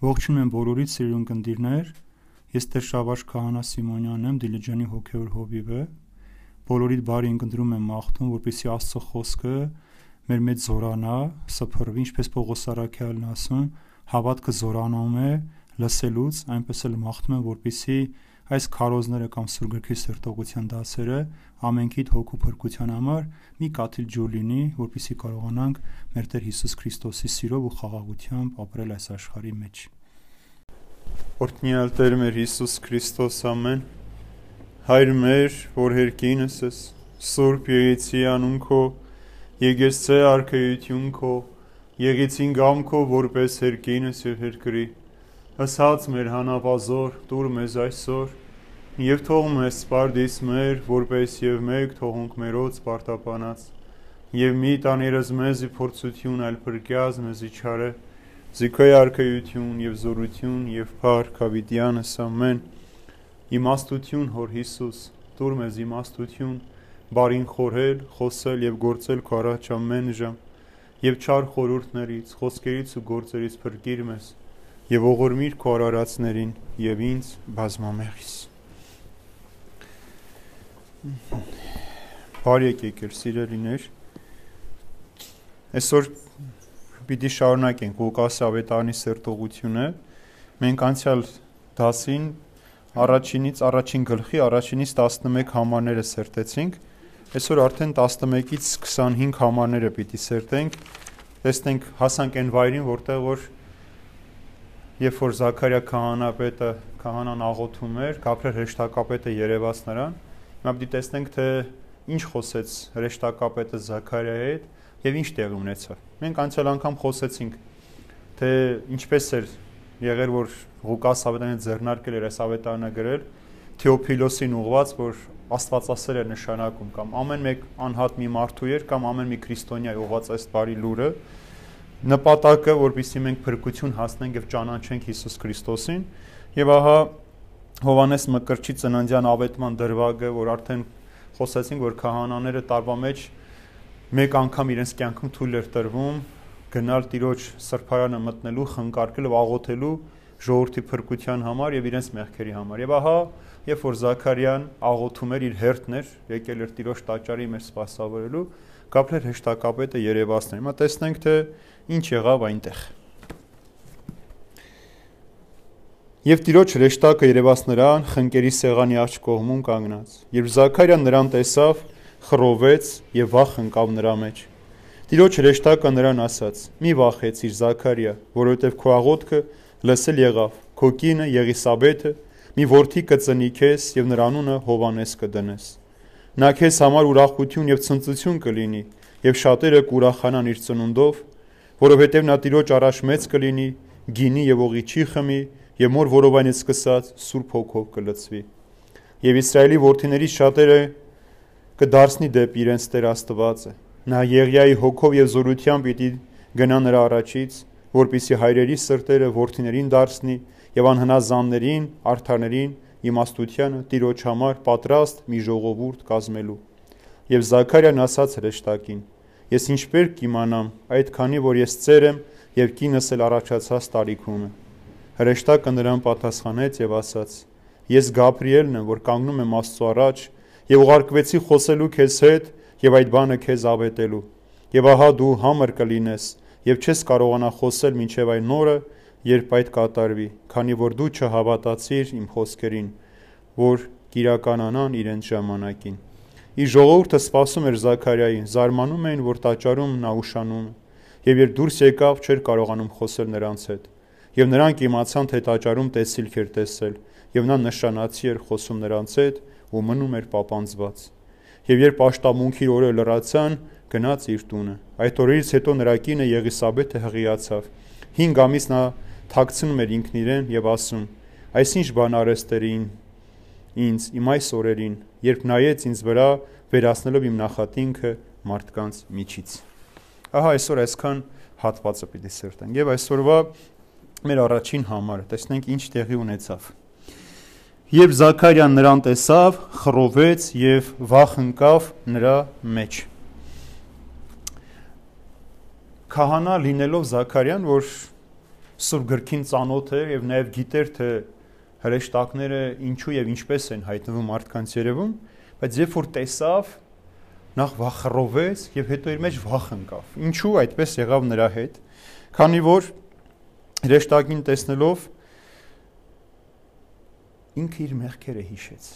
Ողջունում եմ բոլորիդ սիրուն ընկերներ։ Ես Տեր Շավարժ Քահանա Սիմոնյանն եմ, Դիլիջանի հոգևոր հովիվը։ Բոլորիդ բարի ընկնդրում եմ մաղթում, որպեսզի Աստծո խոսքը մեր մեջ զորանա, սփռվի, ինչպես Պողոս Արաքյալն ասում, հավատքը զորանում է լսելուց, այնպես էլ մաղթում եմ, որպեսզի այս քարոզները կամ սուրգրքի սերտողության դասերը ամենքիդ հոգու փրկության համար մի կաթիլ ջուր լինի, որպեսզի կարողանանք մեր Տեր Հիսուս Քրիստոսի սիրով ու խաղաղությամբ ապրել այս աշխարհի մեջ։ Օրհնյալ Տեր մեր Հիսուս Քրիստոս ամեն Հայր մեր, որ հերկինս ես, Սուրբ Եղեցի անուն քո, Եկեցե արքայություն քո, Եղեցին գամ քո որպես հերկինս եւ հերկրի։ Ասած մեր հանապազոր, դուր մեզ այսօր, եւ թող մեզ սպարդիս մեր, որպես եւ մեկ թողունք մերոց պարտապանած։ Եվ մի տաներս մեզի փորձություն այլ փրկյազ մեզի չարե, Զիքոյ արքայություն եւ զորություն եւ փառք հավիտյանս ամեն։ Իմաստություն հոր Հիսուս, դուր մեզ իմաստություն, բարին խորհել, խոսել եւ գործել քո առաջ ամեն ժամ, եւ չար խորուրդներից, խոսքերից ու գործերից փրկիր մեզ, եւ ողորմիր քո արարածներին եւ ինձ բազմամեղիս։ Բարի եկեք, սիրելիներ։ Այսօր պիտի շարունակենք Ղուկաս ավետարանի սերտողությունը։ Մենք անցյալ դասին առաջինից առաջին գլխի առաջինից 11 համարները սերտեցինք։ Այսօր արդեն 11-ից 25 համարները պիտի սերտենք։ Տեսնենք հասանք այն վայրին, որտեղ որ երբ որ Զաքարիա քահանապետը քահանան աղոթում էր, Գաբրիել հրեշտակապետը երևաց նրան, հիմա պիտի տեսնենք թե ինչ խոսեց հրեշտակապետը Զաքարիայի հետ եւ ինչ տեղի ունեցավ։ Մենք անցյալ անգամ խոսեցինք թե ինչպես էր եղեր որ Ղուկաս ավետարանը ձեռնարկել էր այս ավետարանը գրել Թեոփիլոսին ուղված, որ Աստվածասեր է նշանակում կամ ամեն մեկ անհատ մի մարդու էր կամ ամեն մի քրիստոնյա ուղված այս բարի լուրը նպատակը, որպեսզի մենք փրկություն հասնենք եւ ճանաչենք Հիսուս Քրիստոսին եւ ահա Հովանես Մկրտչի ծննդյան ավետման դրվագը, որ արդեն խոսեցինք, որ քահանաները տարվա մեջ մեկ անգամ իրենց կյանքում թույլ էր տրվում գնալ տիրոջ սրբարանը մտնելու, խնկարկելու, աղոթելու ժողովրդի փրկության համար եւ իրենց մեղքերի համար։ Եվ ահա, երբ որ Զաքարիան աղոթում էր իր հերթներ, եկել էր տիրոջ տաճարի մեր սպասավորելու, Գաբրիել հեշտակապետը երևացներ։ Հիմա տեսնենք թե ինչ եղավ այնտեղ։ Եվ տիրոջ հրեշտակը երևաց նրան խնկերի սեղանի աջ կողմում կանգնած։ Երբ Զաքարիան նրան տեսավ, խռովեց եւ վախ ընկավ նրա մեջ։ Տիրոջ հրեշտակը նրան ասաց. «Մի վախեցիր, Զաքարիա, որովհետև քո աղոթքը լսել եղավ։ Քո կինը Եղիսաբեթը մի որդի կծնի քեզ եւ նրա անունը Հովանես կդնես։ Նա քեզ համար ուրախություն եւ ցնծություն կլինի, եւ շատերը կուրախանան իր ծնունդով, որովհետև նա Տիրոջ առաջ մեծ կլինի, գինի եւ օղի չի խմի, եւ մոր որովայնից սկսած Սուրբ Հոգով կլցվի։ Եվ Իսրայելի որդիների շատերը կդարձնի դեպ իրենց Տեր Աստվածը։ Նա Եղիայի հոգով եւ զորությամբ պիտի գնա նրա առաջից, որpիսի հայրերի սրտերը որդիներին դարձնի եւ անհնազանդներին, արթարներին իմաստությանը Տիրոջ համար պատրաստ մի ժողովուրդ կազմելու։ Եվ Զաքարիան ասաց հրեշտակին. Ես ինչպես կիմանամ, այդքանի որ ես ծեր եմ եւ կինս էլ առաջացած տարիքում է։ Հրեշտակը նրան պատասխանեց եւ ասաց. Ես Գաբրիելն եմ, որ կանգնում եմ Աստծո առաջ եւ ուղարկվեցի խոսելու քեզ հետ եւ այդ բանը քեզ ավետելու։ Եվ ահա դու համր կլինես եւ չես կարողանա խոսել մինչեւ այն օրը, երբ այդ կատարվի, քանի որ դու չհավատացիր իմ խոսքերին, որ կիրականանան իրենց ժամանակին։ Ի ժողովուրդը սпасում էր Զաքարիային, զարմանում էին, որ տաճարում նա ուշանում, եւ երբ դուրս եկավ, չէր կարողանում խոսել նրանց հետ։ Եվ նրանք իմացան, թե տաճարում տեսիլք էր տեսել, եւ նա նշանացի էր խոսում նրանց հետ, ու մնում էր պապանձված։ Եվ երբ աշտամունքի օրը լրացան, գնաց իր տունը։ Այդ օրերից հետո նրա կինը Եղիսաբեթը հղիացավ։ 5 ամիս նա թաքցնում էր ինքն իրեն եւ ասում. Այսինչ բան արեստերին ինձ իմ այս օրերին, երբ նայեց ինձ վրա, վերացնելով իմ նախատինքը մարդկանց միջից։ Ահա այսօր այսքան հատվածը պիտի սերտենք եւ այսօրվա մեր առաջին համարը տեսնենք ինչ տեղի ունեցավ Երբ Զաքարիան նրան տեսավ, խռովեց եւ վախ ընկավ նրա մեջ։ Քահանա լինելով Զաքարիան, որ Սուրբ գրքին ծանոթ էր եւ նաեւ գիտեր թե հրեշտակները ինչու եւ ինչպես են հայտնվում մարդկանց երևում, բայց երբ որ տեսավ նախ վախռովեց եւ հետո իր մեջ վախ ընկավ։ Ինչու այդպես եղավ նրա հետ։ Քանի որ հրեշտակին տեսնելով ինքը իր մեղքերը հիշեց։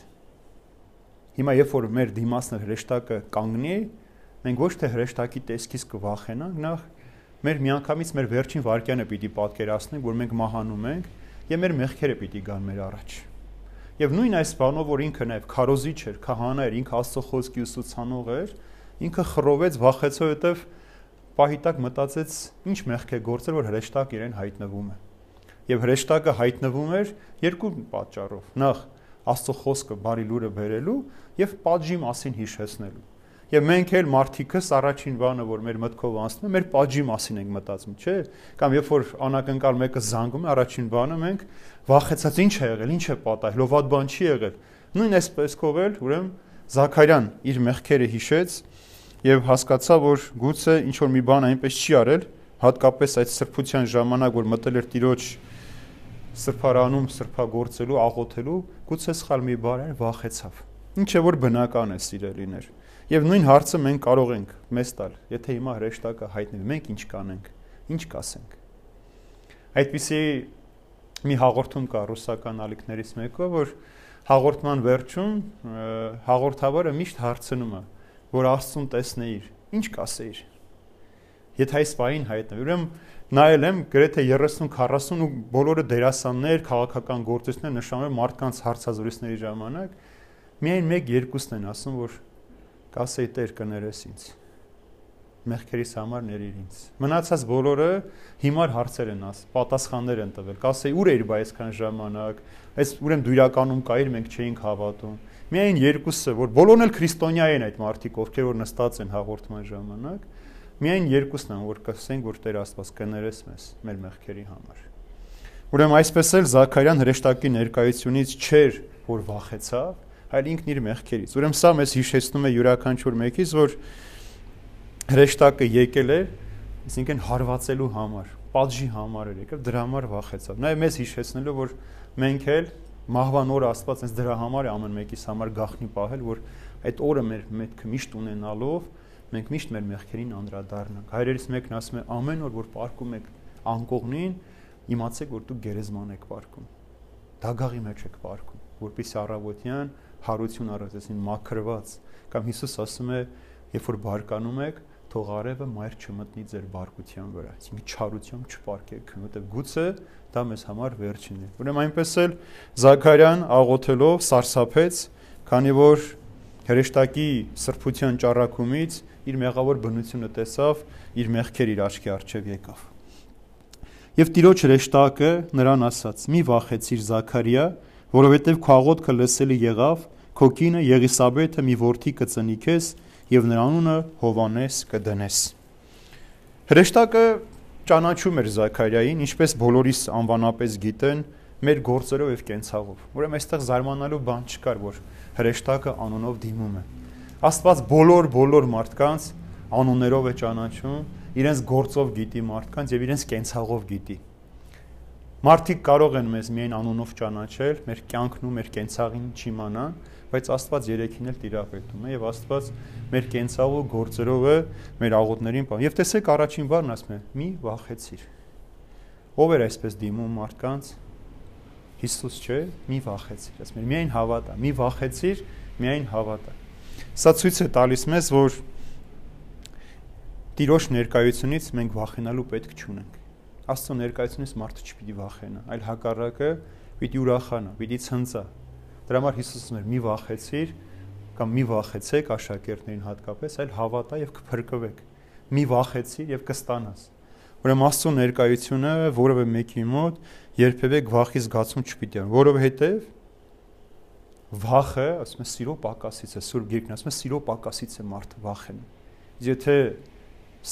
Հիմա երբ որ մեր դիմասն հրեշտակը կանգնի, մենք ոչ թե հրեշտակի տեսքից կվախենանք, նախ մեր միանգամից մեր վերջին վարքյանը պիտի պատկերացնենք, որ մենք մահանում ենք եւ մեր մեղքերը պիտի գան մեր առաջ։ Եվ նույն այս բանով, որ ինքը նաև քարոզիչ էր, քահանա էր, ինքը Աստծո խոսքի ուսուցանող էր, ինքը խռովեց, վախեցավ, հետև պահիտակ մտածեց, ինչ մեղք է գործել, որ հրեշտակ իրեն հայտնվում է։ Եվ հրեշտակը հայտնվում էր երկու պատճառով։ Նախ Աստծո խոսքը բարի լուրը բերելու եւ պատժի մասին հիշեցնելու։ Եվ մենք էլ մարդիկս առաջին բանը, որ մեր մտքով անցնում է, մեր պատժի մասին ենք մտածում, չէ՞։ Կամ երբ որ անակնկալ մեկը զանգում է, առաջին բանը մենք վախեցած ինչ է եղել, ինչ է պատահել, լոված բան չի եղել։ Նույն այսպեսքով էլ, ուրեմն Զաքարյան իր մեղքերը հիշեց եւ հասկացա, որ գուցե ինչ որ մի բան այնպես չի արել, հատկապես այդ սրբության ժամանակ, որ մտել էր Տիրոջ սրբարանում սրբագործելու, աղոթելու, գուցե սխալ մի բան էր, վախեցավ։ Ինչ է որ բնական է սիրելիներ։ Եվ նույն հարցը մենք կարող ենք մեզ տալ, եթե հիմա հրեշտակը հայտնվի, մենք ինչ կանենք, ինչ կասենք։ Այդպիսի մի հաղորդում կա ռուսական ալիքներից մեկը, որ հաղորդման վերջում հաղորդավարը միշտ հարցնում է, որ Աստծուն տեսնեիր, ինչ կասեիր։ Եթե այս բային հայտնվի, ուրեմն նայել եմ գրեթե 30-40 ու բոլորը դերասաններ, քաղաքական գործիչներ նշանում մարդկանց հարցազրույցների ժամանակ միայն 1-2-ն են ասում, որ կասեի Տեր կներես ինձ մեղքերիս համար ներիր ինձ։ Մնացած բոլորը հիմար հարցեր են աս, պատասխաններ են տվել։ Կասեի ուր էիր բայ այսքան ժամանակ, այս ուրեմն դու իրականում կայիր, մենք չէինք հավատում։ Միայն երկուսը, որ բոլորն էլ քրիստոնյա են այդ մարդիկ, ովքեր որ նստած են հաղորդման ժամանակ, միայն երկուսն են, որ կասենք, որ Տեր Աստված կներես մեզ մեր մեղքերի համար։ Ուրեմն այսպես էլ Զաքարյան հրեշտակի ներկայությունից չէր, որ վախեցավ, այլ ինքն իր մեղքերից։ Ուրեմն սա մեզ հիշեցնում է յուրաքանչյուր մեկից, որ հրեշտակը եկել է, այսինքն հարվածելու համար, պատժի համար էր եկել, դրա համար վախեցավ։ Նաև մեզ հիշեցնելով, որ մենք էլ մահվան օրը Աստված այնց դրա համար է ամեն մեկիս համար գախնի պահել, որ այդ օրը մեր մետքը միշտ ունենալով մենք միշտ մեր մեղքերին անդրադառնանք։ Հայրերից մեկն ասում է ամեն օր որ պարկում եք անկողնին, իմացեք որ դուք գերեզման եք պարկում։ Դագաղի մեջ եք պարկում, որpիսի առավոտյան հարություն առածեցին մաքրված կամ Հիսուս ասում է երբ որ բարկանում եք թող արևը մայր չմտնի ձեր բարկության վրա այսինքն չարությամբ չպարկեք որովհետև գուցե դա մեզ համար վերջինն է ուրեմն այնպես էլ Զաքարյան աղոթելով սարսափեց քանի որ հրեշտակի սրբության ճառակումից իր մեղավոր բնությունը տեսավ իր մեղքեր իր աչքի առջև եկավ Եվ տիրոջ հրեշտակը նրան ասաց մի վախեցիր Զաքարիա որովհետև քո աղոթքը լսելի եղավ Քո կինը Եղիսաբեթը մի որդի կծնի քեզ եւ նրա անունը Հովանես կդնես։ Հրեշտակը ճանաչում էր Զաքարիային, ինչպես բոլորիս անվանապես գիտեն, մեր գործերով եւ կենցաղով։ Ուրեմն այստեղ զարմանալու բան չկար, որ հրեշտակը անունով դիմում է։ Աստված բոլոր բոլոր մարդկանց անուններով է ճանաչում, իրենց գործով գիտի մարդկանց եւ իրենց կենցաղով գիտի։ Մարդիկ կարող են մեզ միայն անունով ճանաչել, մեր կյանքն ու մեր կենցաղին չիմանան, բայց Աստված երեքին էլ տիրապետում է եւ Աստված մեր կենցաղու գործերով է մեր աղոթներին բան։ Եվ տեսեք առաջին բառն ասում է՝ մի վախեցիր։ Ով էր այսպես դիմում մարդկանց։ Հիսուս չէ, մի վախեցիր, ասում է միայն հավատա, մի վախեցիր, միայն հավատա։ Սա ցույց է տալիս մեզ, որ Տիրոջ ներկայությունից մենք վախենալու պետք չունենք։ Աստծո ներկայությունից մարդը չպիտի վախենա, այլ հակառակը պիտի ուրախանա, պիտի ցնծա, Դրա համար Հիսուսն էր՝ մի վախեցիր կամ մի վախեցեք աշակերտներին հատկապես, այլ հավատա եւ կփրկվեք։ Մի վախեցիր եւ կստանաս։ Ուրեմն Աստծո ներկայությունը որևէ մեկի մոտ երբևէ վախի զգացում չպիտի ան, որովհետեւ վախը, ասում է, սիրո պակասից է, Սուրբ Գիրքն ասում է, սիրո պակասից է մարդը վախենում։ Եթե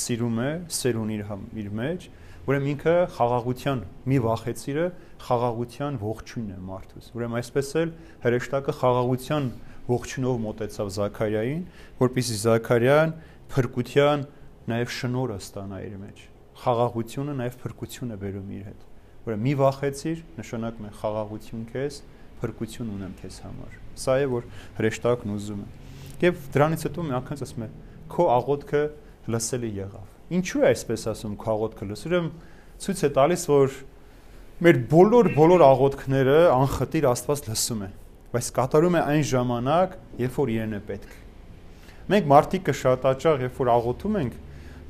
սիրում է, սեր ունի իր, իր մեջ, Ուրեմն ինքը խաղաղության մի վախեցիրը խաղաղության ողջույնն է մարդուս։ Ուրեմն այսպես էլ հրեշտակը խաղաղության ողջունով մոտեցավ Զաքարիային, որպեսզի Զաքարիան փրկության նաև շնորհը ստանա իր մեջ։ Խաղաղությունը նաև փրկություն է բերում իր հետ։ Ուրեմն մի վախեցիր, նշանակում է խաղաղություն քեզ, փրկություն ունեմ քեզ համար։ Սա է որ հրեշտակն ուզում է։ Եվ դրանից հետո մի անգամ ասում է քո աղոթքը լսելի եղավ։ Ինչու է այսպես ասում քո աղոթքը լսում ցույց է տալիս որ մեր բոլոր բոլոր աղոթքները անխտիր Աստված լսում է բայց կատարում է այն ժամանակ երբ որ իրեն է պետք մենք մարդիկը շատ աճաղ երբ որ աղոթում ենք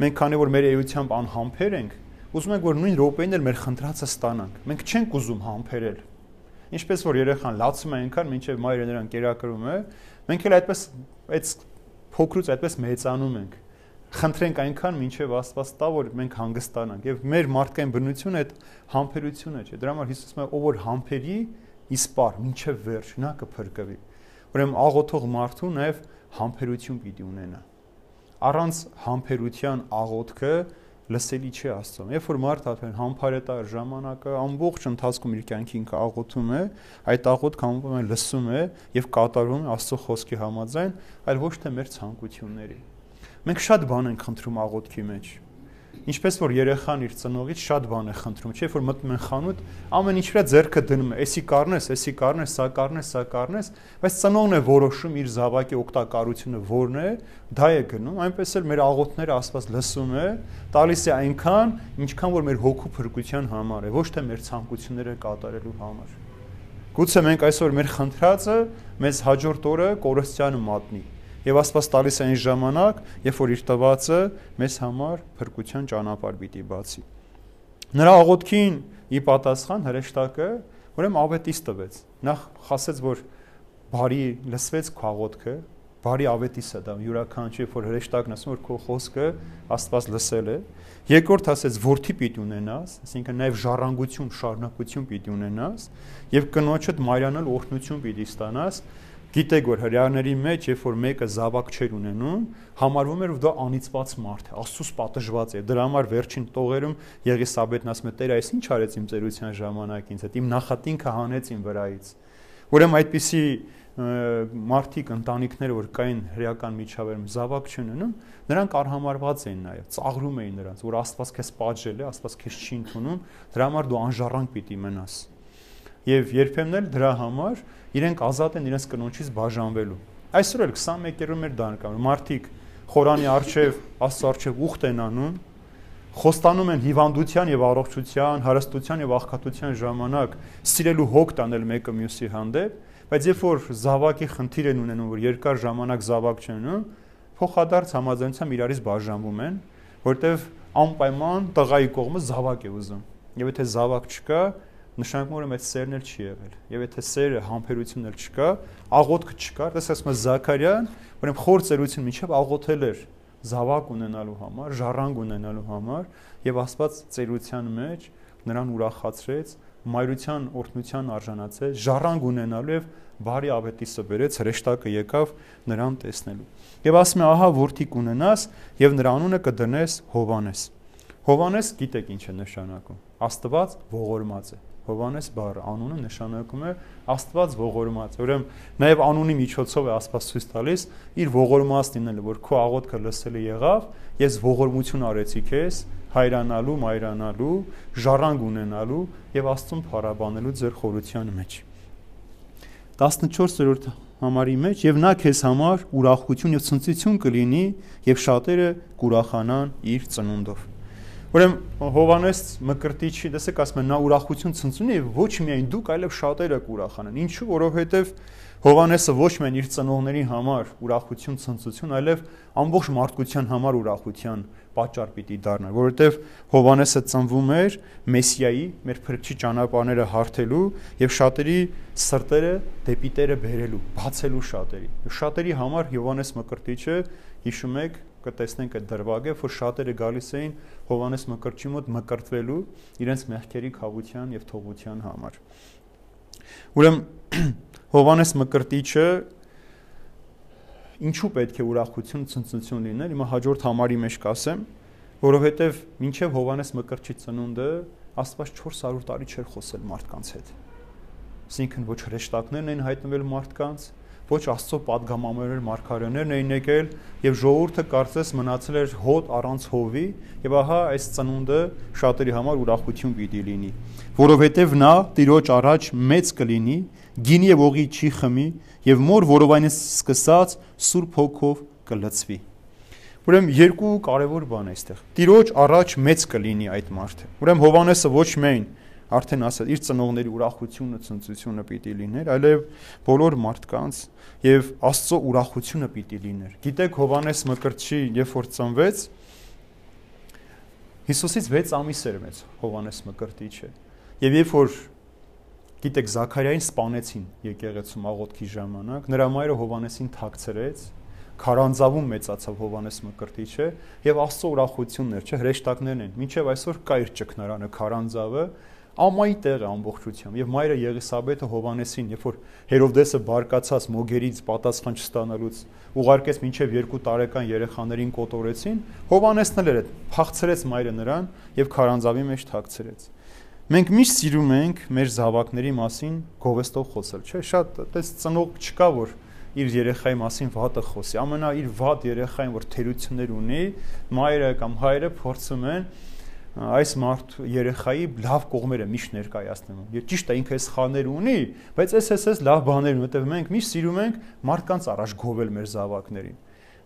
մենք քանի որ մեր էությամբ անհամբեր ենք ուզում ենք որ նույն րոպեին էլ մեր խնդրածը ստանանք մենք չենք ուզում համբերել ինչպես որ երեխան լացում է այնքան մինչև մայրը նրան կերակրում է մենք էլ այդպես այդ փոքրուց այդպես մեծանում ենք խնդրենք այնքան, ինչև Աստված տա, որ մենք հանգստանանք։ Եվ մեր մարդկային բնությունը այդ համբերությունը չէ։ Դրա համար Հիսուսը ով որ համբերի, իսպար, ինչև վերջ, նա կփրկվի։ Ուրեմն աղոթող մարդու նաև համբերություն պիտի ունենա։ Առանց համբերության աղոթքը լսելի չի Աստծո։ Երբ որ մարդ արդեն համբարետա ժամանակը ամբողջ ընթացքում իր կյանքի ինքը աղոթում է, այդ աղոթքը ամբողջ լսում է եւ կատարում է Աստծո խոսքի համաձայն, այլ ոչ թե մեր ցանկությունների։ Մենք շատ բան ենք խնդրում աղոթքի մեջ։ Ինչպես որ երեխան իր ծնողից շատ բան է խնդրում, չէ՞ որ մտնում են խանութ, ամեն ինչ վրա ձեռքը դնում է, էսի կառնես, էսի կառնես, սա կառնես, սա կառնես, բայց ծնողն է որոշում իր զավակի օգտակարությունը որն է, դա է գնում, այնպես էլ մեր աղոթները Աստված լսում է, տալիս է այնքան, ինչքան որ մեր հոգու փրկության համար է, ոչ թե մեր ցանկությունները կատարելու համար։ Գուցե մենք այսօր մեր խնդրածը մեզ հաջորդ օրը կորստյանը մատնի, եւ Աստված տալիս է այն ժամանակ, երբ որ իր տվածը մեզ համար փրկության ճանապարհ պիտի բացի։ Նրա աղոթքին ի պատասխան հրեշտակը ուրեմն ավետիս տվեց։ Նա խասեց, որ բարի լսվեց քո աղոթքը, բարի ավետիս է դա յուրաքանչյուր որ հրեշտակն ասում որ քո խոսքը Աստված լսել է երկրորդ ասեց որդի պիտի ունենաս այսինքն նաև ժառանգություն շարունակություն պիտի ունենաս եւ կնոջդ մարյանալ օրհնություն պիտի ստանաս գիտեք որ հрьяաների մեջ երբ որ մեկը զավակ չեր ունենում համարվում էր որ դա անիծված մարդ է աստծուց պատժված է դրա համար վերջին տողերում Եղիսաբեթն ասում է Տեր այս ինչ արեց իմ ծերության ժամանակ ինձ հետ իմ նախատինքը հանեց իմ վրայից ուրեմն այդպիսի մարդիկ ընտանիքները որ կային հրեական միջավայրում զավակ չունենում նրանք արհամարված էին նաև ծաղրում էին նրանց որ աստված քեզ պատժել է աստված քեզ չի ընդունում դրա համար դու անժառանգ պիտի մնաս եւ երբեմն էլ դրա համար իրենք ազատ են իրենց կնոջից բաժանվելու։ Այսօր էլ 21-րդ մեր դանկան մարդիկ խորանի արչև, Աստծո արչև ուխտ են անում, խոստանում են հիվանդության եւ առողջության, հարստության եւ աղքատության ժամանակ սիրելու հոգ տանել մեկը մյուսի հանդեպ, բայց երբ որ զավակի խնդիր են ունենում, որ երկար ժամանակ զավակ չեն ունում, փոխադարձ համաձայնությամբ իրարից բաժանվում են, որտեվ անպայման տղայի կողմը զավակ է ուզում։ Եվ եթե զավակ չկա, նշանակում որ այդ սերն էլ չի եղել։ Եվ եթե սերը, համբերությունն էլ չկա, աղոթքը չկա, դες ասում է Զաքարյան, ուրեմն խոր ծերություն միջև աղոթել էր զավակ ունենալու համար, ժառանգ ունենալու համար, եւ Աստված ծերության մեջ նրան ուրախացրեց, մայրության օրհնության արժանացեց, ժառանգ ունենալու եւ բարի ավետիսը բերեց, հրեշտակը եկավ նրան տեսնելու։ Եվ ասում է, ահա որդի կունենաս եւ նրա անունը կդնես Հովանես։ Հովանես գիտեք ինչ է նշանակում։ Աստված ողորմած է։ Հովանես բառը անունը նշանակում է Աստված ողորմած։ Ուրեմն նաև անունի միջոցով է Աստված ցույց տալիս իր ողորմած լինելը, որ քո աղոթքը լսելի եղավ, ես ողորմություն արեցի քեզ հայրանալու, մայրանալու, ժառանգ ունենալու եւ Աստծուն փառաբանելու ձեր խորության մեջ։ 14-րդ համարի մեջ եւ նա քեզ համար ուրախություն եւ ցնծություն կլինի եւ շատերը կուրախանան իր ծնունդով։ Ուրեմն Հովանես Մկրտիչի, դեսեք ասում են նա ուրախություն ցնցունի եւ ոչ միայն դուք, այլև շատերը կուրախանան։ Ինչու? Որովհետեւ Հովանեսը ոչ միայն իր ծնողների համար ուրախություն ցնծություն, այլև ամբողջ մարդկության համար ուրախության պատճառ պիտի դառնա, որովհետև Հովանեսը ծնվում էր Մեսիայի, մեր փրկչի ճանապարհները հարթելու եւ շատերի սրտերը դեպի Տերը բերելու, բացելու շատերի։ Շատերի համար Հովանես Մկրտիչը հիշում եք կտեսնենք այդ դրվագը, որ շատերը գալիս էին Հովանես Մկրտչի մոտ մկրտվելու իրենց մեղքերի խավության եւ թողության համար։ Ուրեմն Հովանես Մկրտիչը ինչու պետք է ուրախություն, ցնծություն լինել, հիմա հաջորդ համարի մեջ կասեմ, որովհետև մինչև Հովանես Մկրտչի ծնունդը Աստված 400 տարի չէր խոսել մարդկանց հետ։ Այսինքն ոչ հրեշտակներն են հայտնվել մարդկանց, ոչ Աստծո падգամամերներ մարգարեներն էին եկել եւ ժողովուրդը կարծես մնացել էր հոտ առանց հովի եւ ահա այս ծնունդը շատերի համար ուրախություն պիտի լինի որովհետեւ նա տիրոջ առաջ մեծ կլինի գինի եւ օղի չի խմի եւ մոր որով այն սկսած սուրբ հոգով կլծվի Ուրեմն երկու կարևոր բան այստեղ։ Տիրոջ առաջ մեծ կլինի այդ մարդը։ Ուրեմն Հովանեսը ոչ միայն արդեն ասա իր ծնողների ուրախությունը, ցնծությունը պիտի լիներ, այլև բոլոր մարդկանց եւ Աստծո ուրախությունը պիտի լիներ։ Գիտեք Հովանես Մկրտչի, երբ որ ծնվեց, Հիսուսից 6 ամիս էր մեծ Հովանես Մկրտիչը։ Եվ երբ որ գիտեք Զաքարիային սպանեցին եկեղեցու աղոթքի ժամանակ, նրա մայրը Հովանեսին թաքցրեց քարանձավում մեծացավ Հովանես Մկրտիչը եւ Աստծո ուրախությունն էր, չէ, հրեշտակներն են։ Մինչեւ այսօր կա իր ճգնարանը քարանձավը, ամայի տեղ է ամբողջությամբ եւ մայրը Եղիսաբեթը Հովանեսին, երբ որ Հերովդեսը բարկացած մոգերից պատասխան չստանալուց ուղարկեց մինչև 2 տարեկան երեխաներին կոտորեցին, Հովանեսն էլ էր փախցրեց մայրը նրան եւ քարանձավի մեջ թաքցրեց։ Մենք միշտ սիրում ենք մեր զավակների մասին գովեստով խոսել, չէ՞, շատ այդպես ծնող չկա որ իր երեխայի մասին վատը խոսի։ Ամենա իր վատ երեխային, որ թերություններ ունի, մայրը կամ հայրը փորձում են այս մարդ երեխայի լավ կողմերը միշտ ներկայացնում։ Եվ ճիշտ է ինքը սխալներ ունի, բայց էս էս էս լավ բաներ ունի, որտեղ մենք միշտ սիրում ենք մարդկանց առաջ գովել մեր զավակներին։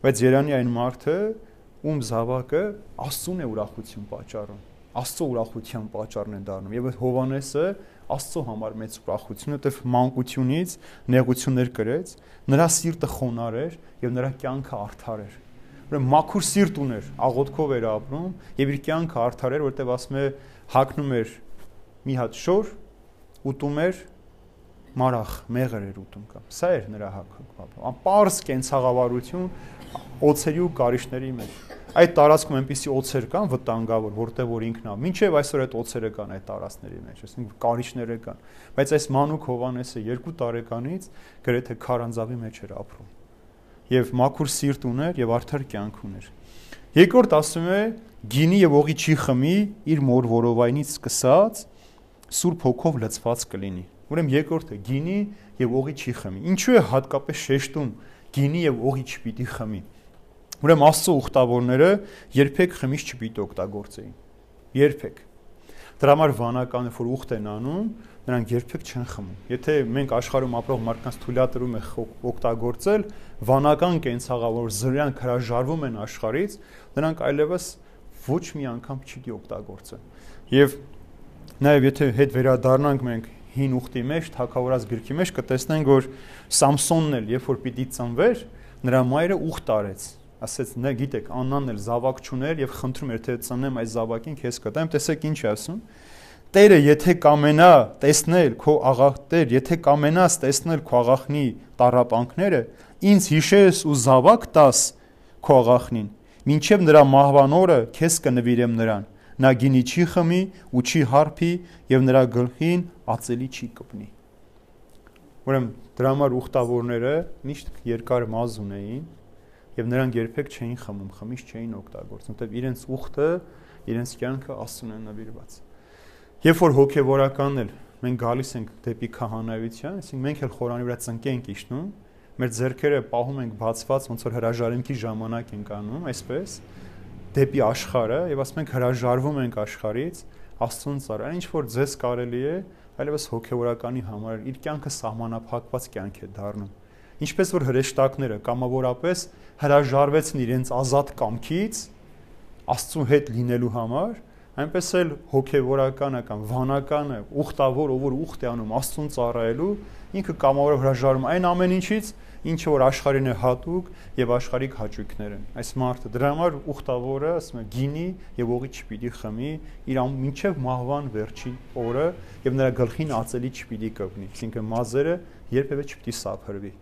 Բայց Երանի այն մարդը, ում զավակը Աստծուն է ուրախություն պատճառում։ Աստծո ուրախության պատճառն է դառնում։ Եվ Հովանեսը Աստծո համար մեծ ուրախություն, որտեղ մանկությունից նեղություններ կրեց, նրա սիրտը խոնար էր եւ նրա կյանքը արդար էր ուրեմն մաքուր սիրտ ուներ, աղոթքով էր ապրում եւ իր կյանքը արդար էր, որտեվ ասում է հակնում էր մի հատ շոր, ուտում էր մարախ, մեղր էր ուտում կամ։ Սա էր նրա հակը։ Անպարս կենցաղավարություն օծերի ու կարիճների մեջ։ Այդ տարածքում այնպիսի օծեր կան վտանգավոր, որտեղ որ ինքնա, ինչև այսօր այդ օծերը կան այդ տարածքների մեջ, այսինքն կարիճները կան։ Բայց այս Մանուկ Հովանեսը 2 տարեկանից գրեթե քարանձավի մեջ էր ապրում եւ մաքուր սիրտ ուներ եւ արդար կյանք ուներ։ Երկրորդ ասում է գինի եւ օղի չի խմի իր մոր որովայնից սկսած սուրբ հոգով լցված կլինի։ Ուրեմն երկրորդը գինի եւ օղի չի խմի։ Ինչու է հատկապես շեշտում գինի եւ օղի չպիտի խմի։ Ուրեմն Աստծո ուխտավորները երբեք խմիչ չպիտի օգտագործեին։ Երբեք։ Դրա համար վանականը, որ ուխտ են անում, նրանք երբեք չեն խմում։ Եթե մենք աշխարհում ապրող մարդկանց թույլատրում է օգտագործել վանական կենցաղավոր զրյանք հրաժարվում են աշխարից, նրանք այլևս ոչ մի անգամ չի օգտագործեն։ Եվ նաև եթե հետ վերադառնանք մենք հին ուխտի մեջ, թակավորած գրքի մեջ կտեսնենք, որ Սամսոնն էլ, երբ որ պիտի ծնվեր, նրա մայրը ուխտ արեց ասեց նա գիտեք Աննան էլ զավակ չուներ եւ խնդրում էր թե ծնեմ այս զավակին քեզ կտամ տեսեք ինչ է ասում Տերը, եթե կամենա տեսնել քո աղախ Տեր, եթե կամենաս տեսնել քո աղախնի տարապանքները, ինձ հիշես ու զավակ տաս քո աղախնին, ինչև նրա մահվան օրը քեզ կնվիրեմ նրան։ Նա գինի չի խմի ու չի հարփի եւ նրա գլխին ածելի չի կպնի։ Ուրեմն դրա համար ուխտավորները միշտ երկար մազ ունեին եւ նրանք երբեք չէին խմում, խմիչ չէին օգտագործում, որտեղ իրենց ուխտը, իրենց կյանքը Աստծուն է նվիրված։ Երբ որ հոգեվորականն էլ մենք գալիս ենք դեպի քահանայության, այսինքն մենք էլ խորանի վրա ծնկենք իշնում, մեր ձեռքերը պահում ենք բացված, ոնց որ հրաժարիմքի ժամանակ ենք անում, այսպես դեպի աշխարհը եւ ասում ենք հրաժարվում ենք աշխարից, Աստծուն ծառայ, ինչ որ ձեզ կարելի է, այլևս հոգեվորականի համար իր կյանքը սահմանափակված կյանք է դառնում։ Ինչպես որ հրեշտակները կամավորապես հրաժարվեցին իրենց ազատ կամքից Աստծու հետ լինելու համար, այնպես էլ հոգեվորականը կամ վանականը ուխտավոր ով որ ուխտ է անում աստծուն ծառայելու ինքը կամավոր հրաժարում այն ամեն ինչից ինչը որ աշխարհին է հատուկ եւ աշխարհիկ հաճույքներ են այս մարդը դրա համար ուխտավորը ասում է գինի եւ օղի չպիտի խմի իր մինչեւ մահվան վերջին օրը եւ նրա գլխին ածելի չպիտի կպնի այսինքն մազերը երբևէ չպիտի սափրվի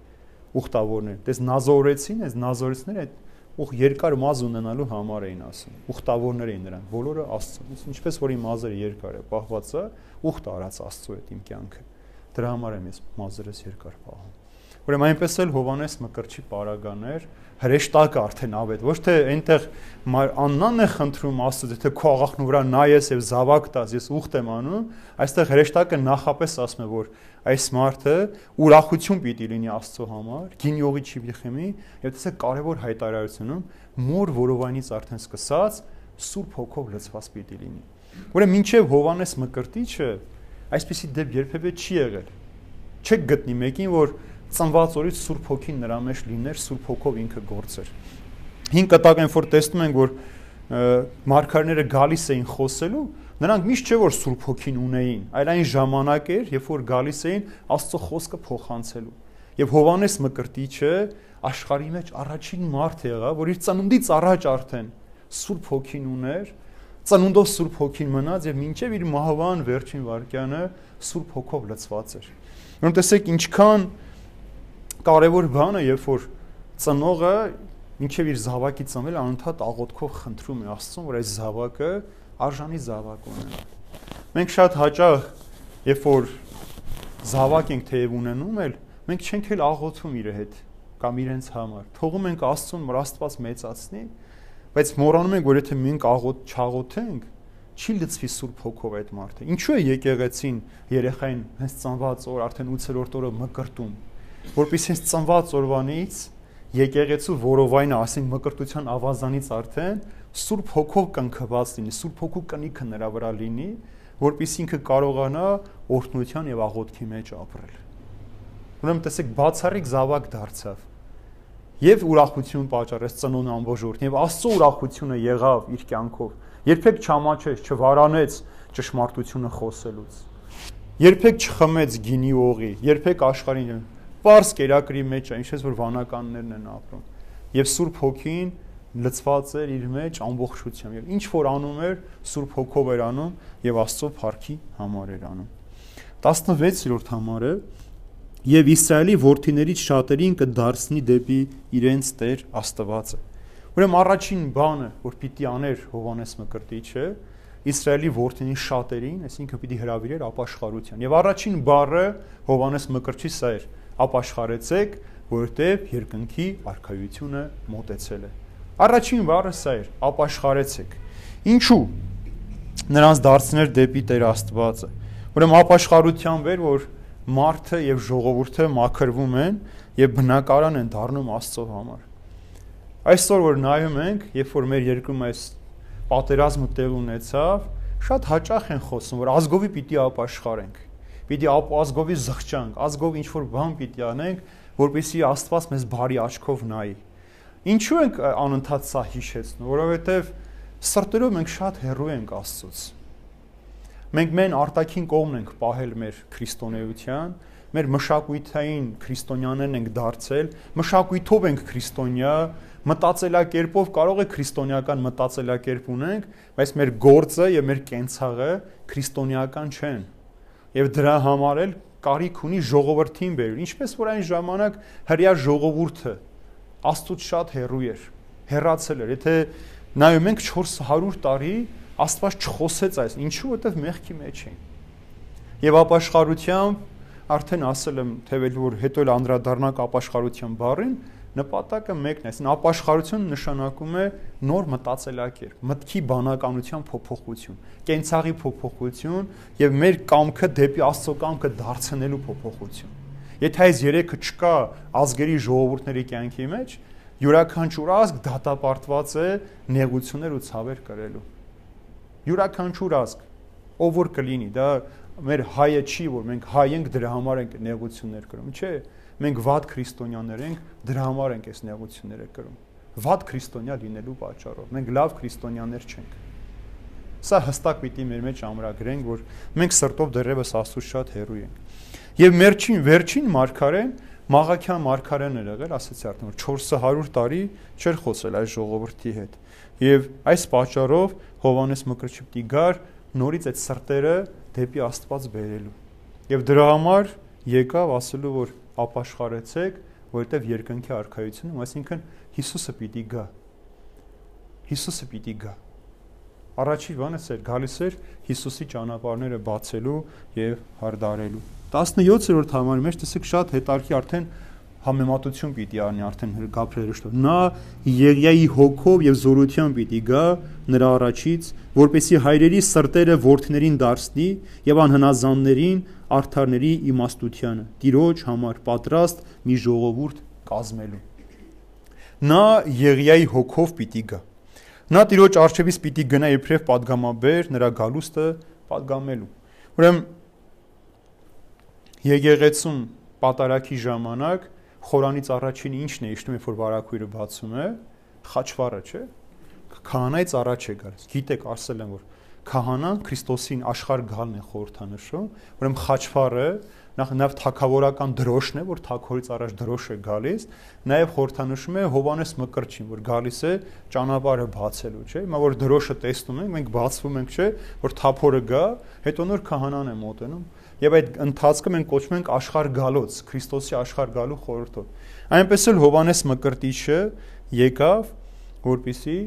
ուխտավորներ դες նազորեցին այս նազորեցները այդ ուղ երկար մազ ունենալու համար էին ասում։ Ուխտավորներ էին նրանք, բոլորը Աստծո։ Ինչպես որ իմ մազերը երկար է, պահված է, ուխտ արած Աստծո հետ իմ կյանքը։ Դրա համար եմ ես մազերս երկար պահում։ Ուրեմն այնպես էլ Հովանես Մկրտչի պարագաներ հրեշտակը արդեն ավետ ոչ թե այնտեղ աննանն է խնդրում Աստծո եթե քո աղախնու վրա նայես եւ զավակ տաս ես ուխտ եմ անում այստեղ հրեշտակը նախապես ասում է որ այս մարդը ուրախություն պիտի լինի Աստծո համար գինյողի չի վիխեմի եւ տեսեք կարեւոր հայտարարությունում մոր որովայնից արդեն սկսած սուրբ հոգով լցված պիտի լինի ուրեմն մինչեւ Հովանես Մկրտիչը այսպեսի դեպ երբևէ չի եղել չեք գտնի մեկին որ ծնված օրից Սուրբ Հոգին նրա մեջ լիներ, Սուրբ Հոգով ինքը գործեր։ Հին կտակեն որ տեսնում ենք, որ մարգարեները գալիս էին խոսելու, նրանք միշտ չէ որ Սուրբ Հոգին ունեին, այլ այն ժամանակ էր, երբ որ գալիս էին Աստծո խոսքը փոխանցելու։ Եվ Հովանես Մկրտիչը աշխարհի մեջ առաջին մարդ եղավ, որ իր ծնունդից առաջ արդեն Սուրբ Հոգին ուներ, ծնունդով Սուրբ Հոգին մնաց եւ մինչեւ իր մահվան վերջին վարքյանը Սուրբ Հոգով լցված էր։ Ուրեմն տեսեք ինչքան կարևոր բանը, երբ որ ծնողը ինչև իր զավակի ծնվել անընդհատ աղոթքով խնդրում է Աստծուն, որ այս զավակը արժանի զավակ ունենա։ Մենք շատ հաճախ, երբ որ զավակ ենք թեև ունենում էլ, մենք չենք էլ աղոթում իր հետ կամ իրենց համար։ Թողում ենք Աստծուն, որ Աստված մեծացնի, բայց մոռանում ենք, որ եթե մենք աղոթ չաղոթենք, չի լծվի Սուրբ Հոգով այդ մարդը։ Ինչու է եկեղեցին երեխային հենց ծնված օր արդեն 8-րդ օրը մկրտում որpիսի հենց ծնված օրվանից եկեղեցու որովայնը, ասենք մկրտության ավազանից արդեն Սուրբ Հոգով կնքված լինի, Սուրբ Հոգու կնիքը նրա վրա լինի, որpիսի ինքը կարողանա օրհնության եւ աղոթքի մեջ ապրել։ Ուրեմն տեսեք, բացառիկ զավակ դարձավ եւ ուրախություն պատճառեց ծնուն ամբողջորդ եւ Աստծո ուրախությունը եղավ իր կյանքով։ Երբեք չամաչեց, չվարանեց ճշմարտությունը խոսելուց։ Երբեք չխմեց գինի օղի, երբեք աշխարհին པարս կերակրի մեջ է, ինչպես որ վանականներն են ապրում։ Եվ Սուրբ Հոգին լծված էր իր մեջ ամբողջությամբ եւ ինչ որ անում էր Սուրբ Հոգով էր անում եւ Աստծո փառքի համար էր անում 16-րդ համարը. Եւ Իսրայելի որդիներից շատերին կդարձնի դեպի իրենց Տեր Աստվածը ուրեմն առաջին բանը որ պիտի աներ Հովանես Մկրտիչը Իսրայելի որդինի շատերին այսինքն պիտի հրավիրեր ապաշխարության եւ առաջին բառը Հովանես Մկրտչի սա էր. Ապաշխարեցեք, որովհետև երկնքի արքայությունը մոտեցել է։ Առաջին բառը սա էր՝ ապաշխարեցեք։ Ինչու։ Նրանց դարձներ դեպի Տեր Աստվածը։ Ուրեմն ապաշխարությամբ էր, որ մարդը եւ ժողովուրդը մաքրվում են եւ բնակարան են դառնում Աստծո համար։ Այսօր որ նայում ենք, երբ որ մեր երկրում այս պատերազմը տեղ ունեցավ, շատ հաճախ են խոսում, որ ազգովի պիտի ապաշխարենք պիտի ազգովի զղջանք, ազգով ինչ որ բան պիտի անենք, որպեսզի Աստված մեզ բարի աչքով նայի։ Ինչու ենք անընդհատ սա հիշեցնում, որովհետև սրտերով մենք շատ հեռու ենք Աստծոց։ Մենք մեն արտաքին կողմն ենք պահել մեր քրիստոնեության, մեր մշակույթային քրիստոնյաներն ենք դարձել, մշակույթով ենք քրիստոնյա, մտածելակերպով կարող է քրիստոնեական մտածելակերպ ունենք, բայց մեր գործը եւ մեր կենցաղը քրիստոնեական չեն։ Եվ դրա համար էլ կարիք ունի ժողովրդին բերել, ինչպես որ այն ժամանակ հрья ժողովուրդը աստծուց շատ հեռու էր հեռացել էր եթե նայում ենք 400 տարի աստված չխոսեց այս ինչու որտեվ մեղքի մեջ էին եւ ապաշխարությամբ արդեն ասել եմ թեվել որ հետո էլ անդրադառնանք ապաշխարության բառին նպատակը մեկն է, այսինքն ապաշխարություն նշանակում է նոր մտածելակերպ, մտքի բանականության փոփոխություն, կենցաղի փոփոխություն եւ մեր կամքը դեպի Աստծո կամքը դարձնելու փոփոխություն։ Եթե այս երեքը չկա ազգերի ժողովուրդների կյանքի մեջ, յուրաքանչյուր ազգ դատապարտված է նեղություններ ու ցավեր կրելու։ Յուրաքանչյուր ազգ ով որ կլինի, դա մեր հայը չի, որ մենք հայ ենք դրա համար ենք նեղություններ կրում, չէ՞ մենք վատ քրիստոնյաներ ենք, դրա համար ենք այս նեղությունները կրում։ Վատ քրիստոնյա լինելու պատճառով մենք լավ քրիստոնյաներ չենք։ Սա հստակ պիտի մեր մեջ ամրագրենք, որ մենք սրտով դեռևս Աստծուց շատ հեռու ենք։ Եվ վերջին վերջին մարգարեն Մաղաքյան մարգարեն էր եղել, ասացի արդեն որ 400 տարի չէր խոսել այս ժողովրդի հետ։ Եվ այս պատճառով Հովանես Մկրտչի գար նորից այդ սրտերը դեպի Աստված բերելու։ Եվ դրա համար եկավ ասելու որ ապաշխարեցեք, որովհետև երկնքի արքայությունում, այսինքն Հիսուսը պիտի գա։ Հիսուսը պիտի գա։ Առաջի բանը էր գալիս էր Հիսուսի ճանապարհները բացելու եւ հարդարելու։ 17-րդ համարի մեջ տեսեք շատ հետարքի արդեն համեմատություն պիտի արնի արդեն Գաբրիել Ռշտով։ Նա Եղիայի հոգով եւ զորությամբ պիտի գա նրա առաջից, որպեսի հայրերի սրտերը worthներին դարձնի եւ անհնազաններին արթարների իմաստությունը, տիրոջ համար պատրաստ մի ժողովուրդ կազմելու։ Նա Եղիայի հոգով պիտի գա։ Նա տիրոջ արժևից պիտի գնա իբրև падգամաբեր նրա գալուստը падգամելու։ Ուրեմն Եղեղեցում պատարակի ժամանակ խորանից առաջինը ի՞նչն է իշտում, երբ որ վարակույրը բացում է, խաչվառը, չէ՞։ Քահանայից առաջ է գալիս։ Գիտեք, ասել են, որ քահանան Քրիստոսին աշխարհ գալն է խորհրդանշում, ուրեմն խաչվառը նախ նաև թակավորական դրոշն է, որ թակորից առաջ դրոշ է գալիս, նաև խորհրդանշում է Հովանես Մկրտչին, որ գալիս է ճանապարհը բացելու, չէ՞։ Հիմա որ դրոշը տեսնում ենք, մենք բացվում ենք, չէ՞, որ թափորը գա, հետո նոր քահանան է մոտենում եւ այդ ընթացքը մենք կոչում ենք աշխարհ գալոց, Քրիստոսի աշխարհ գալու խորհրդով։ Այնպես էլ Հովանես Մկրտիչը եկավ, որպիսի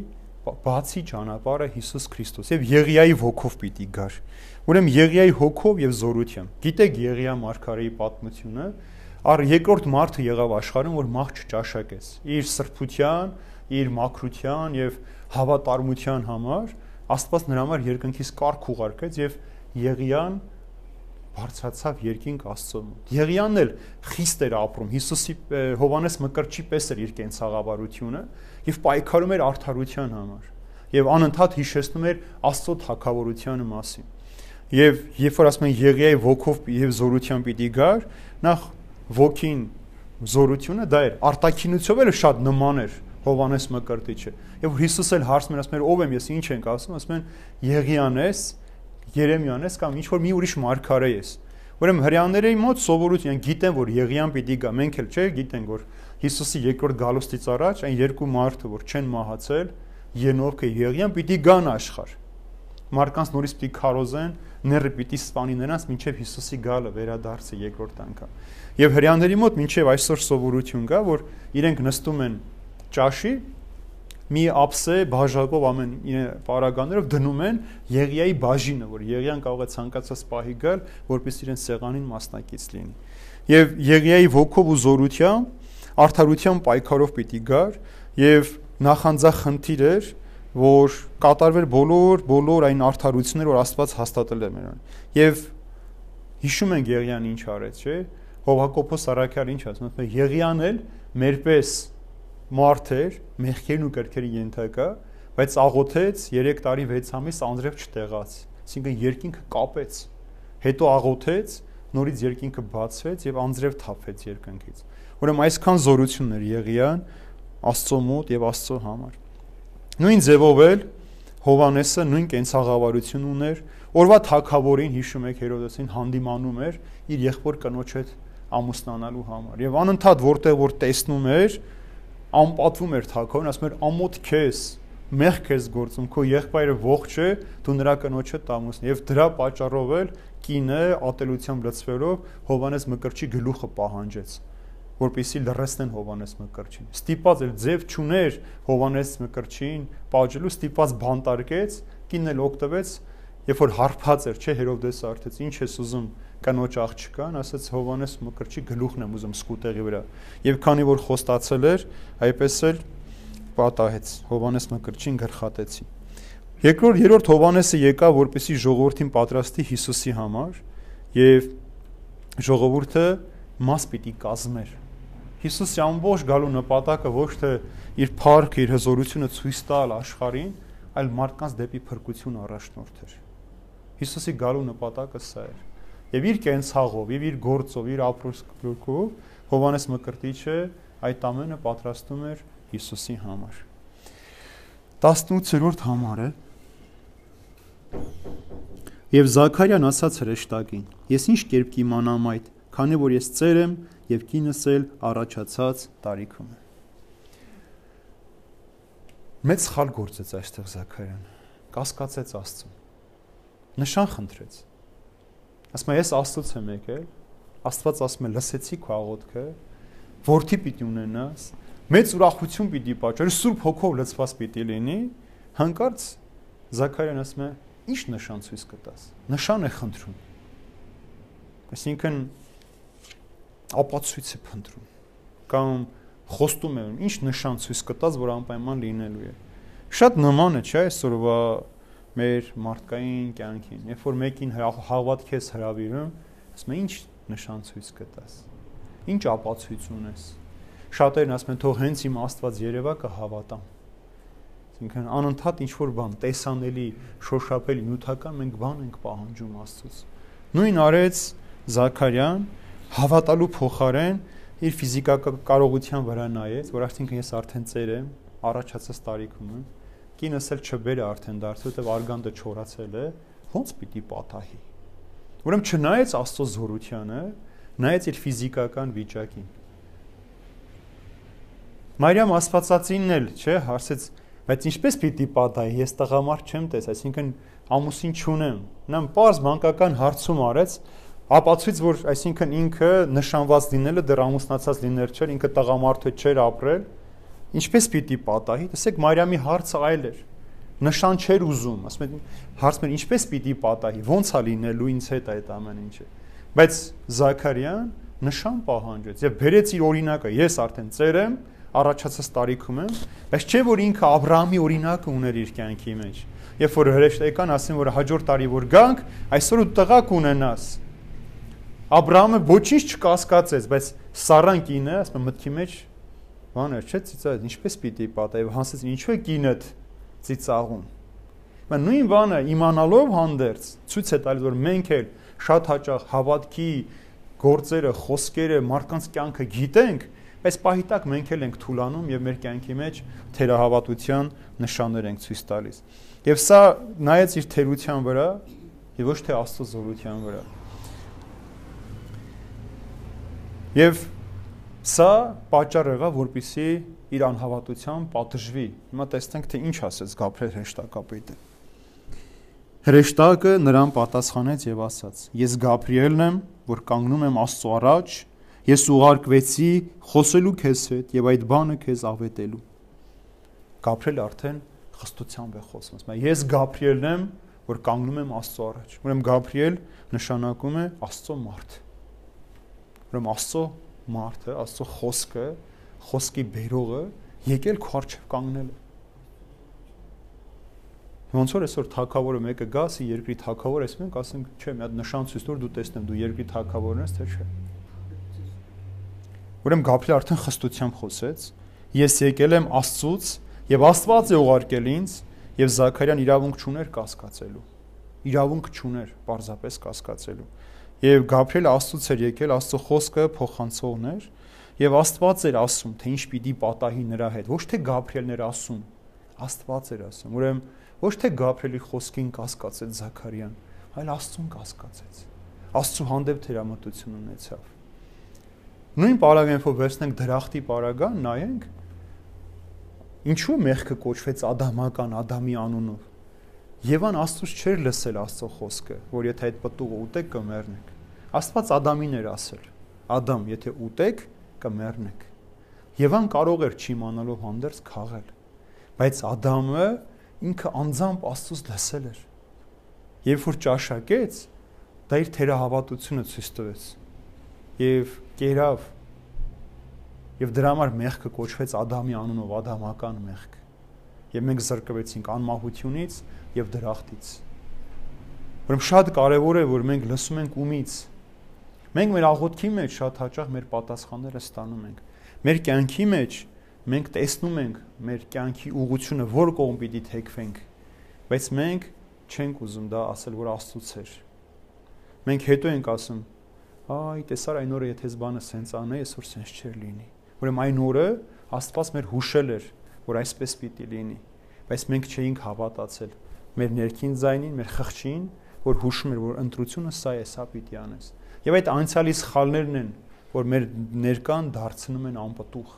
բացի ճանապարհը Հիսուս Քրիստոս եւ Եղիայի ոգով պիտի գար։ Ուրեմն Եղիայի հոգով եւ զորությամբ։ Գիտեք Եղիա մարգարեի պատմությունը, առ երկրորդ մարդը եղավ աշխարհում, որ մահ չճաշակեց։ Իր սրբության, իր մաքրության եւ հավատարմության համար Աստված նրա համար երկնքից կարգ ուղարկեց եւ Եղիան բարձրացավ երկինք Աստծո մոտ։ Եղիանն էլ խիստ էր ապրում։ Հիսուսի Հովանես Մկրտչի պես էր իր կենցաղավարությունը եւ պայքարում էր արդարության համար եւ անընդհատ հիշեցնում էր Աստծո թակավորությանը մասին։ Եվ երբ որ ասում են Եղիայի ոգով եւ զորությամբ պիտի գար, նախ ոգին զորությունը դա էր արտակինությունով էլ շատ նման էր Հովանես Մկրտիչը։ Եվ Հիսուս էլ հարցնում էր, ասում էր ով եմ ես, ինչ ենք ասում, ասում են Եղիան ես, Երեմիան ես կամ ինչ որ մի ուրիշ մարգարե ես։ Ուրեմն հрьяաների մոտ սովորություն են գիտեն որ Եղիան պիտի գա, մենք էլ չէ գիտենք որ Հիսուսի երկրորդ գալուստից առաջ այն երկու մարդը որ չեն մահացել, Ենովքը Եղիան պիտի գան աշխարհ։ Մարկանց նորից պիտի քարոզեն, ները պիտի սպանի նրանց մինչև Հիսուսի գալը վերադարձը երկրորդ անգամ։ Եվ հрьяաների մոտ մինչև այսօր սովորություն կա, որ իրենք նստում են ճաշի, մի ափսե բաժակով ամեն պարագաներով դնում են Եղիայի բաժինը, որ Եղիան կարող է ցանկացած պահի գալ, որպես իրեն սեղանին մասնակից լինի։ Եվ Եղիայի ոգով ու զորությամբ արդարության պայքարով պիտի գար եւ նախանձախնդիր էր, որ կատարվեր բոլոր բոլոր այն արդարությունները, որ Աստված հաստատել է մերոն։ Եվ հիշում ենք Եղիան ինչ արեց, չէ՞։ Հովհակոփոս Արաքյալ ինչ ասում է, Եղիան էլ մերպես մարդ էր, մեղքերն ու կրքերի ենթակա, բայց աղոթեց 3 տարի 6 ամիս անձրև չտեղաց։ Այսինքն երկինքը կապեց։ Հետո աղոթեց, նորից երկինքը բացվեց եւ անձրև թափվեց երկնքից։ Ուրեմն այսքան զորություններ Եղիան Աստծո մոտ եւ Աստծո համար։ Նույն ձևով էլ Հովանեսը նույն կենցաղավարություն ուներ, օրվա թակավորին հիշում եք Հերոդոսին հանդիմանում էր իր եղբոր կնոջ հետ ամուսնանալու համար։ Եվ անընդհատ որտեղ որ տեսնում էր, անպատվում էր թակավորն, ասում էր ամոթ քեզ, մեղ քեզ գործում, քո եղբայրը ողջ է, դու նրա կնոջը տամուսն եւ դրա պատճառով էլ կինը ատելությամբ լցվելով Հովանես Մկրտչի գլուխը պահանջեց որպեսի լրացնեն Հովանես Մկրտչին։ Ստիպած էր ձև ճուներ Հովանես Մկրտչին, պաճելու ստիպած բանտարկեց, կինն էլ օգտվեց, երբ որ հարբած էր, չէ, Հերովդեսը արդեց, ինչ ես ուզում, կնոջ աղջկան, ասաց Հովանես Մկրտչի գլուխն եմ ուզում սկուտեղի վրա։ Եվ քանի որ խոստացել էր, այպես էլ պատահեց։ Հովանես Մկրտչին գրխատեցի։ Երկրորդ երրորդ Հովանեսը եկա, որպեսի ժողովրդին պատրաստի Հիսուսի համար եւ ժողովուրդը մաս պիտի կազմեր։ Հիսուսի ամբողջ գալու նպատակը ոչ թե իր փառքը, իր հզորությունը ցույց տալ աշխարհին, այլ մարդկանց դեպի փրկություն առաջնորդեր։ Հիսուսի գալու նպատակը սա էր եւ իր կենցաղով, եւ իր գործով, իր ապրոսկով Հովանես Մկրտիչը այդ ամենը պատրաստում էր Հիսուսի համար։ 18-րդ համարը Եվ Զաքարիան ասաց հրեշտակին. Ես ինչ կերպ կիմանամ այդ, քանի որ ես ծեր եմ եւ կինս էլ առաջացած տարիքում է։ Մեծ խալ գործեց այստեղ Զաքարյան։ Կասկածեց Աստծուն։ Նշան խնդրեց ասում է ես Աստծոց եմ եկել Աստված ասում է լսեցի քո աղոթքը որդի պիտի ունենաս մեծ ուրախություն պիտի պատճառի սուրբ հոգով լցված պիտի լինի հանկարծ Զաքարյան ասում է ի՞նչ նշան ցույց կտաս նշան է խնդրում այսինքն ապացույց է փնտրում կամ խոստում եմ, ինչ նշան ցույց կտած, որ անպայման լինելու է։ Շատ նման է, չէ՞, այսօրվա մեր մարդկային կյանքին։ Երբ որ մեկին հավատք ես հravirում, ասում է, ինչ նշան ցույց կտաս։ Ինչ ապացույց ունես։ Շատերն ասում են, թող հենց իմ Աստված երևա կհավատամ։ Այսինքն անընդհատ ինչ որ բան տեսանելի, շոշափելի, նյութական մենք բան ենք պահանջում Աստծուց։ Նույն արեց Զաքարյան հավատալու փոխարեն իր ֆիզիկական կարողության վրա նայեց, որ արդյունք ես արդեն ծեր եմ, առաջացած տարիքում եմ, կինս էլ չբեր է արդեն դարձել, որտեղ արգանդը չորացել է, ո՞նց պիտի պատահի։ Ուրեմն չնայեց Աստծո զորությանը, նայեց իր ֆիզիկական վիճակին։ Մարիամ Աստվածածինն էլ, չէ, հարցեց, բայց ինչպես պիտի պատահի, ես տղամարդ չեմ տես, այսինքն ամուսին չունեմ։ Նա պարզ մանկական հարցում արեց, ապացույց որ այսինքն ինքը նշանված լինելը դեռ ամուսնացած լիներ չէր, ինքը տղամարդը չէր ապրել, ինչպես պիտի պատահի։ Տեսեք Մարիամի հարցը այլ էր։ Նշան չէր ուզում, ասում են հարցում էր ինչպես պիտի պատահի, ո՞նց է լինելու ինձ հետ այդ ամեն ինչը։ Բայց Զաքարյան նշան պահանջեց եւ բերեց իր օրինակը։ Ես արդեն ծեր եմ, առաջացած տարիքում եմ, բայց չէ որ ինքը Աբ รา համի օրինակը ուներ իր կյանքի մեջ։ Երբ որ հրեշտական ասեն որ հաջորդ տարի որ գանք, այսօր ու տղա կունենաս, Աբրահամը ոչինչ չկասկածեց, բայց Սարան կինը, ասում մտքի մեջ բաներ, չէ՞ ծիծաղ, ինչպես պիտի պատահի, հանսեց ինչու է կինդ ծիծաղում։ Մեն նույն բանը իմանալով հանդերձ ցույց է տալիս, որ մենք էլ շատ հաճախ հավատքի գործերը, խոսքերը, մարդկանց կյանքը գիտենք, բայց պահի տակ մենք էլ ենք թուլանում եւ մեր կյանքի մեջ թերահավատության նշաններ ենք ցույց տալիս։ Եվ սա նայեց իր թերության վրա եւ ոչ թե Աստծո զորության վրա։ Եվ սա պատճառ եղավ, որպիսի իր անհավատությամբ պատժվի։ Հիմա տեսնենք, թե ինչ ասեց Գաբրիել հրեշտակապետը։ Հրեշտակը նրան պատասխանեց եւ ասաց. Ես Գաբրիելն եմ, որ կանգնում եմ Աստծո առաջ, ես ուղարկվեցի խոսելու քեզ հետ եւ այդ բանը քեզ ավետելու։ Գաբրիելը արդեն խստությամբ է խոսում։ Ասում է. Ես Գաբրիելն եմ, որ կանգնում եմ Աստծո առաջ։ Ուրեմն Գաբրիել նշանակում է Աստծո մարդ Ուրեմն Աստծո մարդը, Աստծո խոսքը, խոսքի բերողը եկել քո արչև կանգնել Ոնց որ այսօր թակավորը մեկը գա, ասի երկրի թակավոր ես մենք ասենք, չէ, մի հատ նշան ցույց տուր դու տեսնեմ դու երկրի թակավորն ես, թե չէ։ Ուրեմն Գաբրիել արդեն խստությամբ խոսեց. Ես եկել եմ Աստծուց եւ Աստված է ուղարկել ինձ եւ Զաքարյան իրավունք չուներ կասկածելու։ Իրավունք չուներ պարզապես կասկածելու։ Եվ Գաբրիելը Աստծուց էր եկել, Աստծո խոսքը փոխանցողն էր, եւ Աստված էր ասում, թե ինչ պիտի պատահի նրա հետ։ Ոչ թե Գաբրիելն էր ասում, Աստված էր ասում։ Ուրեմն ոչ թե Գաբրիելի խոսքին կասկածեց Զաքարիան, այլ Աստծուն կասկածեց։ Աստծո հանդեպ թերամտություն ունեցավ։ Նույն պարագայնով վերցնենք դրախտի պարագան, նայենք ինչու մեղքը կոչվեց Ադամական Ադամի անունով Եվան Աստծուց չէր լսել Աստծո խոսքը, որ եթե այդ պտուղը ուտեք կմեռնեք։ Աստված Ադամին էր ասել. Ադամ, եթե ուտեք, կմեռնեք։ Եվան կարող էր չիմանալով հանդերձ քաղել, բայց Ադամը ինքը անձամբ Աստծուց լսել էր։ Երբ որ ճաշակեց, դա իր թերահավատությունը ցույց տվեց։ Եվ կերավ եւ դրա համար մեղքը կոչվեց Ադամի անունով, ադամական մեղք։ Եվ մենք զրկվեցինք անմահությունից եւ դրախտից։ Ուրեմն շատ կարեւոր է, որ մենք լսում ենք ումից։ Մենք մեր աղոթքի մեջ շատ հաճախ մեր պատասխանները ստանում ենք։ Մեր կյանքի մեջ մենք տեսնում ենք մեր կյանքի ուղությունը, որ կողմ պիտի թեքվենք, բայց մենք չենք ուզում դա ասել, որ Աստծուց էր։ Մենք հետո ենք ասում. «Այ, տեսար այն օրը, եթե ես բանը սենց անեի, այսօր սենց չէր լինի»։ Ուրեմն այն օրը Աստված մեր հուշել էր, որ այսպես պիտի լինի, բայց մենք չէինք հավատացել մեր ներքին ձայնին, մեր խղճին, որ հուշում էր, որ ընտրությունը սա է, սա պիտի անես։ Եվ այդ անցյալի սխալներն են, որ մեր ներկան դարձնում են անպտուղ։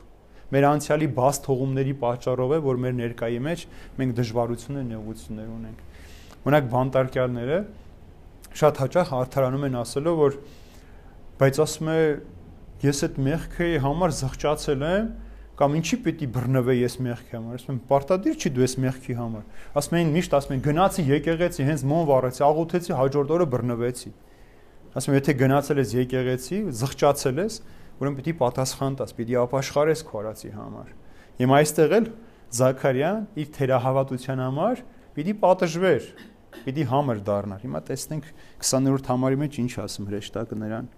Մեր անցյալի բաց թողումների պատճառով է, որ մեր ներկայի մեջ մենք դժվարություններ, նեղություններ ունենք։ Օրինակ բանտարկյալները շատ հաճախ արդարանում են ասելով, որ բայց ասում է ես այդ մեղքի համար զղջացել եմ, կամ ինչի պիտի բռնվե ես մեղքի համար ասում եմ պարտադիր չի դու ես մեղքի համար ասում են միշտ ասում են գնացի եկեղեցի հենց մոն վառեցի աղոթեցի հաջորդ օրը բռնվեցի ասում եմ եթե գնացել ես եկեղեցի զղջացել ես ուրեմն պիտի պատասխան տաս, պիտի ապաշխարես քո արածի համար։ Հիմա այստեղ էլ Զաքարյան իր թերահավատության համար պիտի պատժվեր, պիտի համր դառնար։ Հիմա տեսնենք 20-րդ համարի մեջ ինչ ասում հրեշտակը նրան։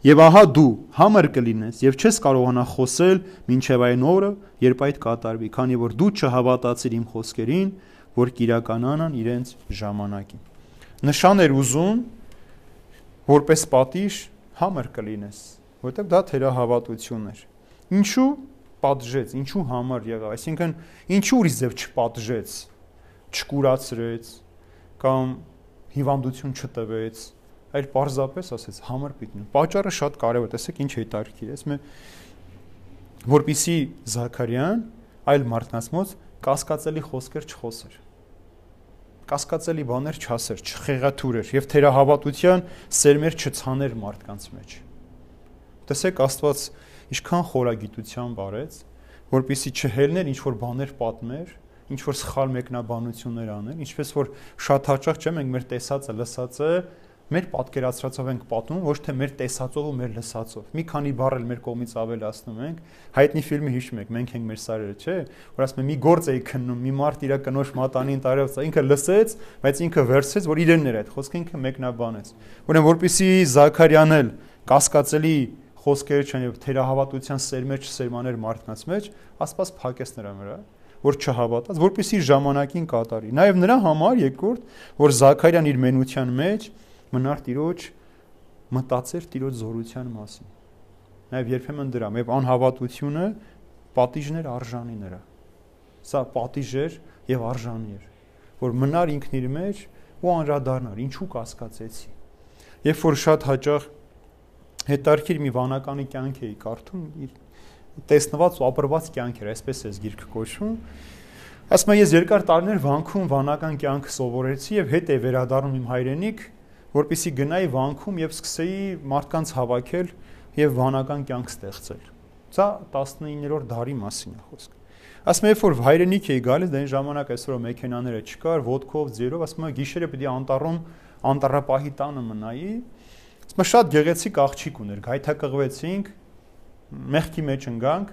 Եվ ահա դու համր կլինես եւ չես կարողանա խոսել մինչեւ այն օրը, երբ այդ կատարվի, քանի որ դու չհավատացիր իմ խոսքերին, որ կիրականանան իրենց ժամանակին։ Նշան էր ուզում որպես պատիժ համր կլինես, որովհետև դա թերահավատություն էր։ Ինչու պատժեց, ինչու համար եղավ, այսինքն ինչու ուրիշ ձև չպատժեց, չկուրացրեց կամ հիվանդություն չտվեց, այլ պարզապես ասեց համար պիտի։ Պաճառը շատ կարևոր, տեսեք ինչ հետարքիր, ես մե որպիսի Զաքարյան այլ մարդկանց կասկածելի խոսքեր չխոսեր կասկածելի բաներ չասեր, չխեղաթուրեր եւ թերահավատության սերմեր չցաներ մարդկանց մեջ։ Տեսեք Աստված ինչքան խորագիտությամբ արեց, որpիսի չհելներ ինչ որ բաներ պատմեր, ինչ որ սխալ մեկնաբանություններ անել, ինչպես որ շատ հաճախ չէ մենք մեր տեսածը, լսածը մեր պատկերացրածով ենք պատմում, ոչ թե մեր տեսածով ու մեր լսածով։ Մի քանի բառ էլ մեր կողմից ավելացնում ենք։ Հայտնի ֆիլմը հիշում եք, մենք ենք մեր սարերը, չէ՞, որ ասում եմ մի գործ էի քննում, մի մարդ իր կնոջ մատանին տարավ, ինքը լսեց, բայց ինքը վերցրեց, որ իրենն էր այդ խոսքը ինքը մեկնաբանեց։ Ուրեմն որpիսի Զաքարյանն էլ կասկածելի խոսքերը չեն եւ թերահավատության սերմեր չսերմաներ մարդկանց մեջ, Աստված փակեց նրա վրա որ չհավատաց, որpիսի ժամանակին կատարի։ Նաև նրա համար երկրորդ, որ Զաքարյան իր մենության մեջ մնար տիրոջ մտածեր տիրոջ զորության մասին։ Նաև երբեմն դրա, եւ անհավատությունը պատիժներ արժանի նրա։ Սա պատիժ էր եւ արժանի էր, որ մնար ինքն իր մեջ ու անրադառնար, ինչու կասկածեցի։ Երբ որ շատ հաճախ հետարքիր մի վանականի կյանք էի կարդում, տեսնված ու ապրված կյանք էր, այսպես էս գիրքը կոչվում, ասում եմ ես երկար տարիներ վանքում վանական կյանք սովորեցի եւ հետ է վերադառնում իմ հայրենիք որpիսի գնայի վանքում եւ սկսեի մարդկանց հավաքել եւ վանական կյանք ստեղծել։ Սա 19-րդ դարի մասին է խոսքը։ Ասում եմ, երբ որ հայրենիք էի գալիս, դեն ժամանակ այսօր մեքենաները չկար, ոդկով, ձերով, ասում եմ, գիշերը պիտի անտառում անտառապահի տանը մնայի։ Ասում եմ, շատ գեղեցիկ աղջիկ ուներ, գայթակղվեցինք, մեղքի մեջ ընկանք,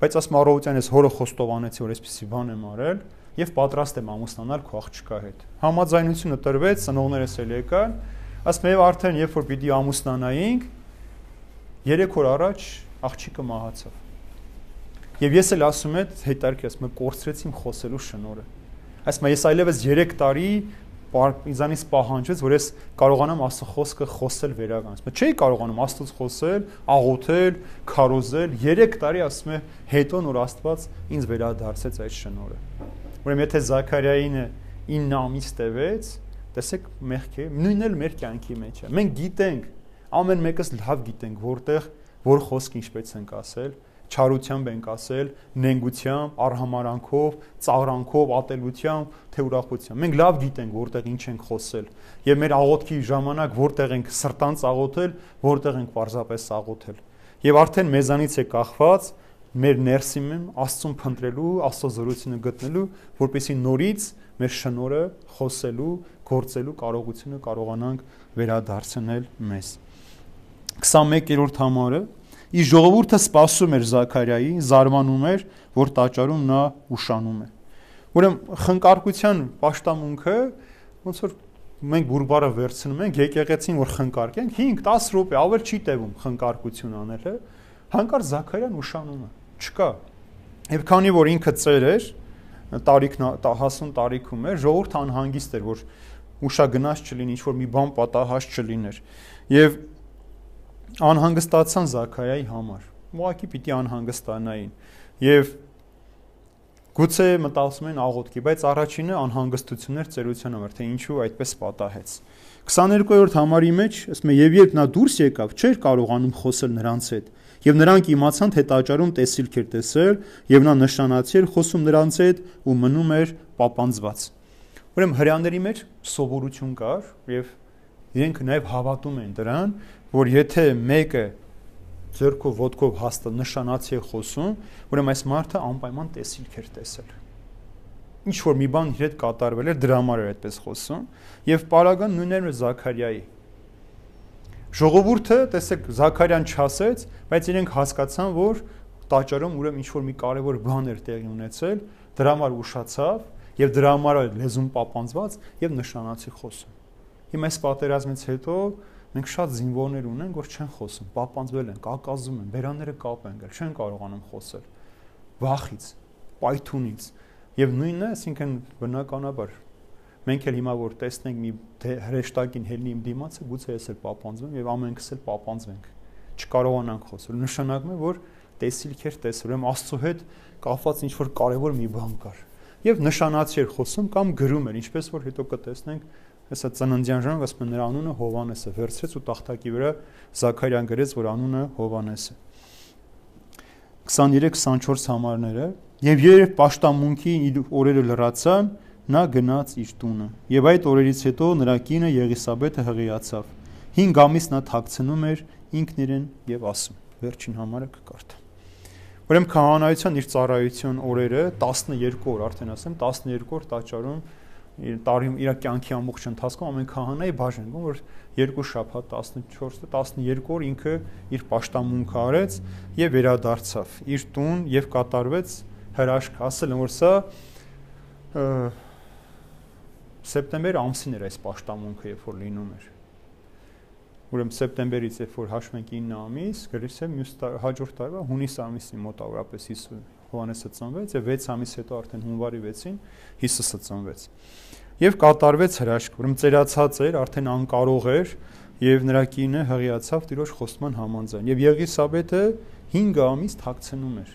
բայց ասում առողջության ես հորը խոստովանեցի, որ այսպեսի բան եմ արել եւ պատրաստ եմ ամուսնանալ քո աղջկա հետ։ Համաձայնությունը տրվեց, ծնողներս էլ եկան, ասում եմ արդեն երբ որ պիտի ամուսնանայինք 3 օր առաջ աղջիկը մահացավ։ Եվ ես էլ ասում եմ, հետարքի ասում եմ, կորցրեցիմ խոսելու շնորհը։ եմ, ես այլևս 3 տարի ինձանից պահանջեց, որ ես կարողանամ Աստծո խոսքը խոսել վերականգնած։ Բայց չէի կարողանում Աստծո խոսել, աղոթել, քարոզել 3 տարի ասում է հետո նոր Աստված ինձ վերադարձեց այդ շնորհը։ Ուրեմն եթե Զաքարիային 9 ամիս տևեց, տեսեք մեղք է, նույնն էլ մեր կյանքի մեջ է։ Մենք գիտենք, ամեն մեկս լավ գիտենք, որտեղ որ խոսք ինչպես ենք ասել, չարությամբ ենք ասել, նենգությամբ, արհամարանքով, ծաղրանքով, ատելությամբ, թե ուրախությամբ։ Մենք լավ գիտենք որտեղ ինչ ենք խոսել եւ մեր աղոթքի ժամանակ որտեղ ենք սրտանց աղոթել, որտեղ ենք պարզապես աղոթել։ Եվ արդեն մեզանից է կախված մեր ներսիմ Աստծուն փնտրելու, Աստծո զորությունը գտնելու, որպեսզի նորից մեր շնորը խոսելու, գործելու կարողությունը կարողանանք վերադարձնել մեզ։ 21-րդ համարը իր ժողովուրդը սпасում էր Զաքարիային, զարմանում էր, որ տաճարում նա ուշանում է։ Ուրեմն խնկարկության աշտամունքը ոնց որ մենք բուրբարը վերցնում ենք եկեղեցին որ խնկարկենք 5-10 րոպե ավել չի տևում խնկարկություն անելը հանկարծ Զաքարյան ուշանում է չկա եւ քանի որ ինքը ծեր էր տարիքն հասուն տարիքում էր ժողովուրդ անհանգիստ էր որ ուշագնաց չլինի ինչ որ մի բան պատահած չլիներ եւ անհանգստացան Զաքարիայի համար։ Ուղղակի պիտի անհանգստանային։ Եվ գուցե մտածում են աղոթքի, բայց առաջինը անհանգստություններ ծերության համար, թե ինչու այդպես պատահեց։ 22-րդ համարի մեջ, ասում է, եւ երբ նա դուրս եկավ, չէր կարողանում խոսել նրանց հետ։ Եվ նրանք իմացան, թե տաճարում տեսիլք էր տեսել, եւ նա նշանացի էր խոսում նրանց հետ ու մնում էր պապանձված։ Ուրեմն հрьяաների մեջ սովորություն կար եւ իրենք նաեւ հավատում են դրան, որ եթե մեկը ձերքով ոդկով հաստա նշանացի է խոսում, ուրեմն այս մարդը անպայման տեսիլք էր տեսել ինչ որ մի բան իր հետ կատարվել էր դրա համար էր այդպես խոսում եւ պարագան նույնն էր Զաքարիայի Ժողովուրդը, տեսեք, Զաքարյան չասեց, բայց իրենք հասկացան, որ տաճարում ուրեմն ինչ որ մի կարևոր բան էր տեղի ունեցել, դրա համար ուշացավ եւ դրա համար լեզուն պապանձված եւ նշանացի խոսում։ Հիմա այս պատերազմից հետո մենք շատ զինվորներ ունենք, որ չեն խոսում, պապանձվել են, կակազում են, բերանները կապ են գալ, չեն կարողանում խոսել։ Վախից, պայթունից եւ նույնը, այսինքն բնականաբար մենք էլ հիմա որ տեսնենք մի հրեշտակին հելնի իմ դիմացը, գուցե ես էլ պապանձվեմ եւ ամենքս էլ պապանձվենք։ Չկարողանանք խոսել։ Նշանակում է, որ տեսիլքեր տեսել, ուրեմն Աստծո հետ կապված ինչ որ կարևոր մի բան կար։ Եվ նշանացի էր խոսում կամ գրում էր, ինչպես որ հետո կտեսնենք, հեսա ծննդյան ժամանակ ասում են նրա անունը Հովանես է, վերցրեց ու տախտակի վրա Զաքարյան գրեց, որ անունը Հովանես է։ 23-24 համարները. Եւ երբ պաշտամունքի օրերը լրացան, նա գնաց իր տունը։ Եվ այդ օրերից հետո նրա կինը Եղիսաբեթը հղիացավ։ 5 ամիս նա թաքցնում էր ինքն իրեն եւ ասում։ Վերջին համարը կկարդա։ Ուրեմն քահանայության իր ծառայություն օրերը 12 օր, արդեն ասեմ, 12 օր տաճարում իր տարի իր կյանքի ամբողջ ընթացքում ամեն քահանայի բաժանվում, որ երկու շաբաթ 14-ը 12 օր ինքը իր պաշտամունքը արեց եւ վերադարձավ իր տուն եւ կատարվեց հրաշք, ասել են որ սա սեպտեմբեր ամսին էր այս պաշտամունքը, երբ որ լինում էր։ Ուրեմն սեպտեմբերից երբ որ հաշվենք 9 ամիս, գրիթե մյուս հաջորդ տարվա հունիս ամիսին մոտավորապես Հովանեսը ծնվեց եւ 6 ամիս հետո արդեն հունվարի 6-ին Հիսուսը ծնվեց։ Եվ կատարվեց հրաշք, ուրեմն ծերացած էր, արդեն անկարող էր եւ նրա կինը հղիացավ տիրոջ խոստման համանձայն։ Եվ Եղիսաբեթը 5 ամիս թաքցնում էր։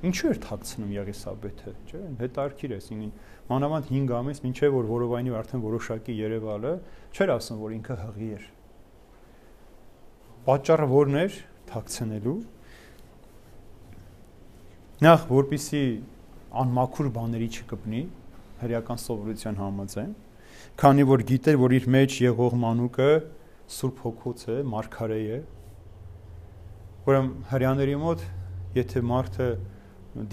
Ինչու էր թաքցնում Եղիսաբեթը, չէ՞, հետարքիր է, ինքն մանավանդ 5 ամիս մինչև որ որովայնի արդեն որոշակի Երևալը չէր ասում որ ինքը հղի էր պատճառը որն էր թաքցնելու նախ որպիսի անմաքուր բաների չկպնի հրեական սովորության համաձայն, քանի որ գիտեր, որ իր մեջ եղող մանուկը Սուրբ Հոգուց է, Մարգարե է։ Ուրեմն հрьяաների մոտ, եթե մարդը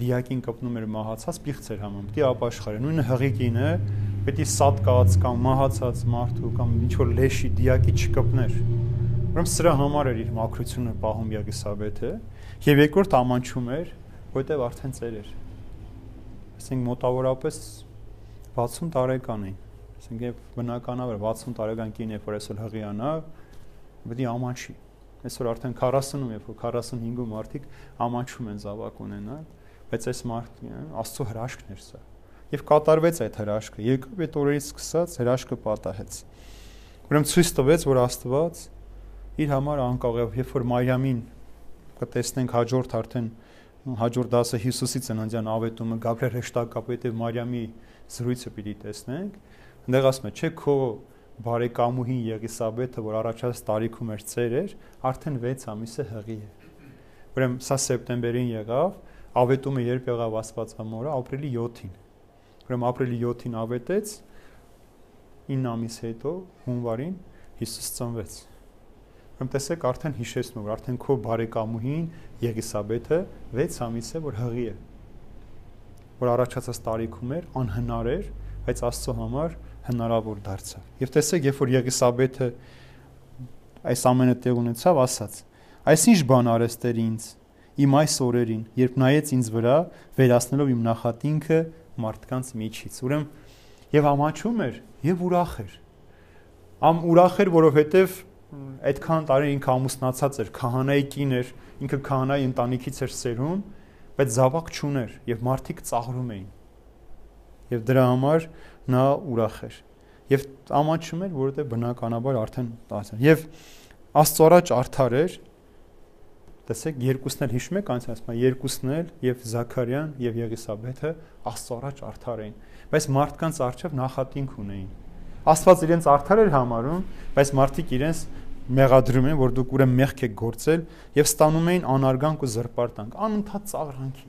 դիակին կպնում էր մահացած, պիղծ էր համում, պիտի ապաշխարի։ Նույնը հղիկինը պետք է սատկած կամ մահացած մարդու կամ ինչ որ լեշի դիակի չկպներ։ Ուրեմն սրա համար էր իր մաքրությունը պահում Եղիսաբեթը, եւ երկրորդ ամանչում էր որտեվ արդեն ծեր էր ասենք մոտավորապես 60 տարեկան էին ասենք եւ բնականաբար 60 տարեկան կին երբ որ այսօր հղիանա պետք է ամանչի այսօր արդեն 40-ում երբ որ 45-ում մարդիկ ամանչում են զավակ ունենալ բայց այս մարդ Աստծո հրաշքն էր սա եւ կատարվեց այդ հրաշքը եկավ այդ օրերից սկսած հրաշքը պատահեց ուրեմն ցույց տվեց որ Աստված իր համար անկաղ է երբ որ Մարիամին կտեսնենք հաջորդ արդեն հաջորդ դասը Հիսուսի ծննդյան ավետումը Գաբրիել հեշտակապետ եւ Մարիամի զրույցը պիտի տեսնենք այնտեղ ասում է չէ քո բարեկամուհին Եղիսաբեթը որ առաջած տարիքում էր ծեր էր արդեն 6 ամիս է հղի է ուրեմն սա սեպտեմբերին եղավ ավետումը երբ եղավ Աստվածամորը ապրիլի 7-ին։ Ուրեմն ապրիլի 7-ին ավետեց 9 ամիս հետո հունվարին Հիսուս ծնվեց։ Ուրեմն տեսեք արդեն հիշեցնում որ արդեն քո բարեկամուհին Եղիսաբեթը 6 ամիս է որ հղի է։ Որ առաջացած տարիքում էր անհնար էր, բայց Աստծո համար հնարավոր դարձավ։ Եվ տեսեք, երբ որ Եղիսաբեթը այս ամենը տեղ ունեցավ, ասաց. Այսինչ բան արես Տեր ինձ, իմ այս օրերին, երբ նայեց ինձ վրա, վերացնելով իմ նախատինքը մարդկանց միջից։ Ուրեմն եւ ամաչում էր եւ ուրախ էր։ Ամ ուրախ էր, որովհետեւ այդքան տարի ինքը ամուսնացած էր, քահանայի կին էր, ինքը քահանայի ընտանիքից էր սերուն, բայց զավակ չուներ եւ մարդիկ ծաղրում էին։ Եվ դրա համար նա ուրախ էր։ Եվ ամաչում էր, որովհետեւ բնականաբար արդեն 10 եւ Աստծո առաջ արդար էր Տեսեք, երկուսն էլ հիշում եք, անց ասում եմ, երկուսն էլ եւ Զաքարյան եւ Եղիսաբեթը Աստծո առաջ արդար էին, բայց մարդկանց արժեվ նախատինք ունեին։ Աստված իրենց արդար էր համարում, բայց մարդիկ իրենց մեղադրում են, որ դուք ուրեմն մեղք եք գործել եւ ստանում էին անարգանք ու զրպարտանք, անընդհատ ծաղրանքի։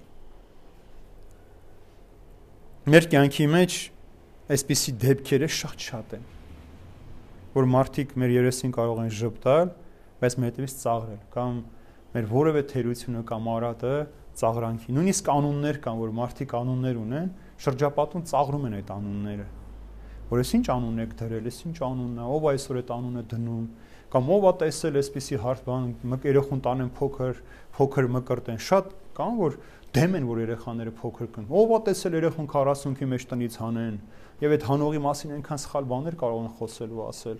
Մեր կյանքի մեջ այսպիսի դեպքերը շատ-շատ են, որ մարդիկ մեր երեսին կարող են ժպտալ, բայց մեր հետևից ծաղրել կամ մեր որևէ թերությունը կամ արատը ծաղրանքի։ Նույնիսկ անուններ կան, որ մարդիկ անուններ ունեն, շրջապատում ծաղրում են այդ անունները։ Որ ես ինչ անուն եք դրել, ես ինչ անունն է, ով այսօր այդ անունը դնում, կամ ով է տեսել այսպիսի հարթ բան, երեխուն տանեն փոքր, փոքր մկրտեն։ Շատ կան որ դեմ են որ երեխաները փոքր կան։ Ով է տեսել երեխուն 40-ի մեջ տնից հանեն, եւ այդ հանողի մասին այնքան սխալ բաներ կարող են խոսել ու ասել։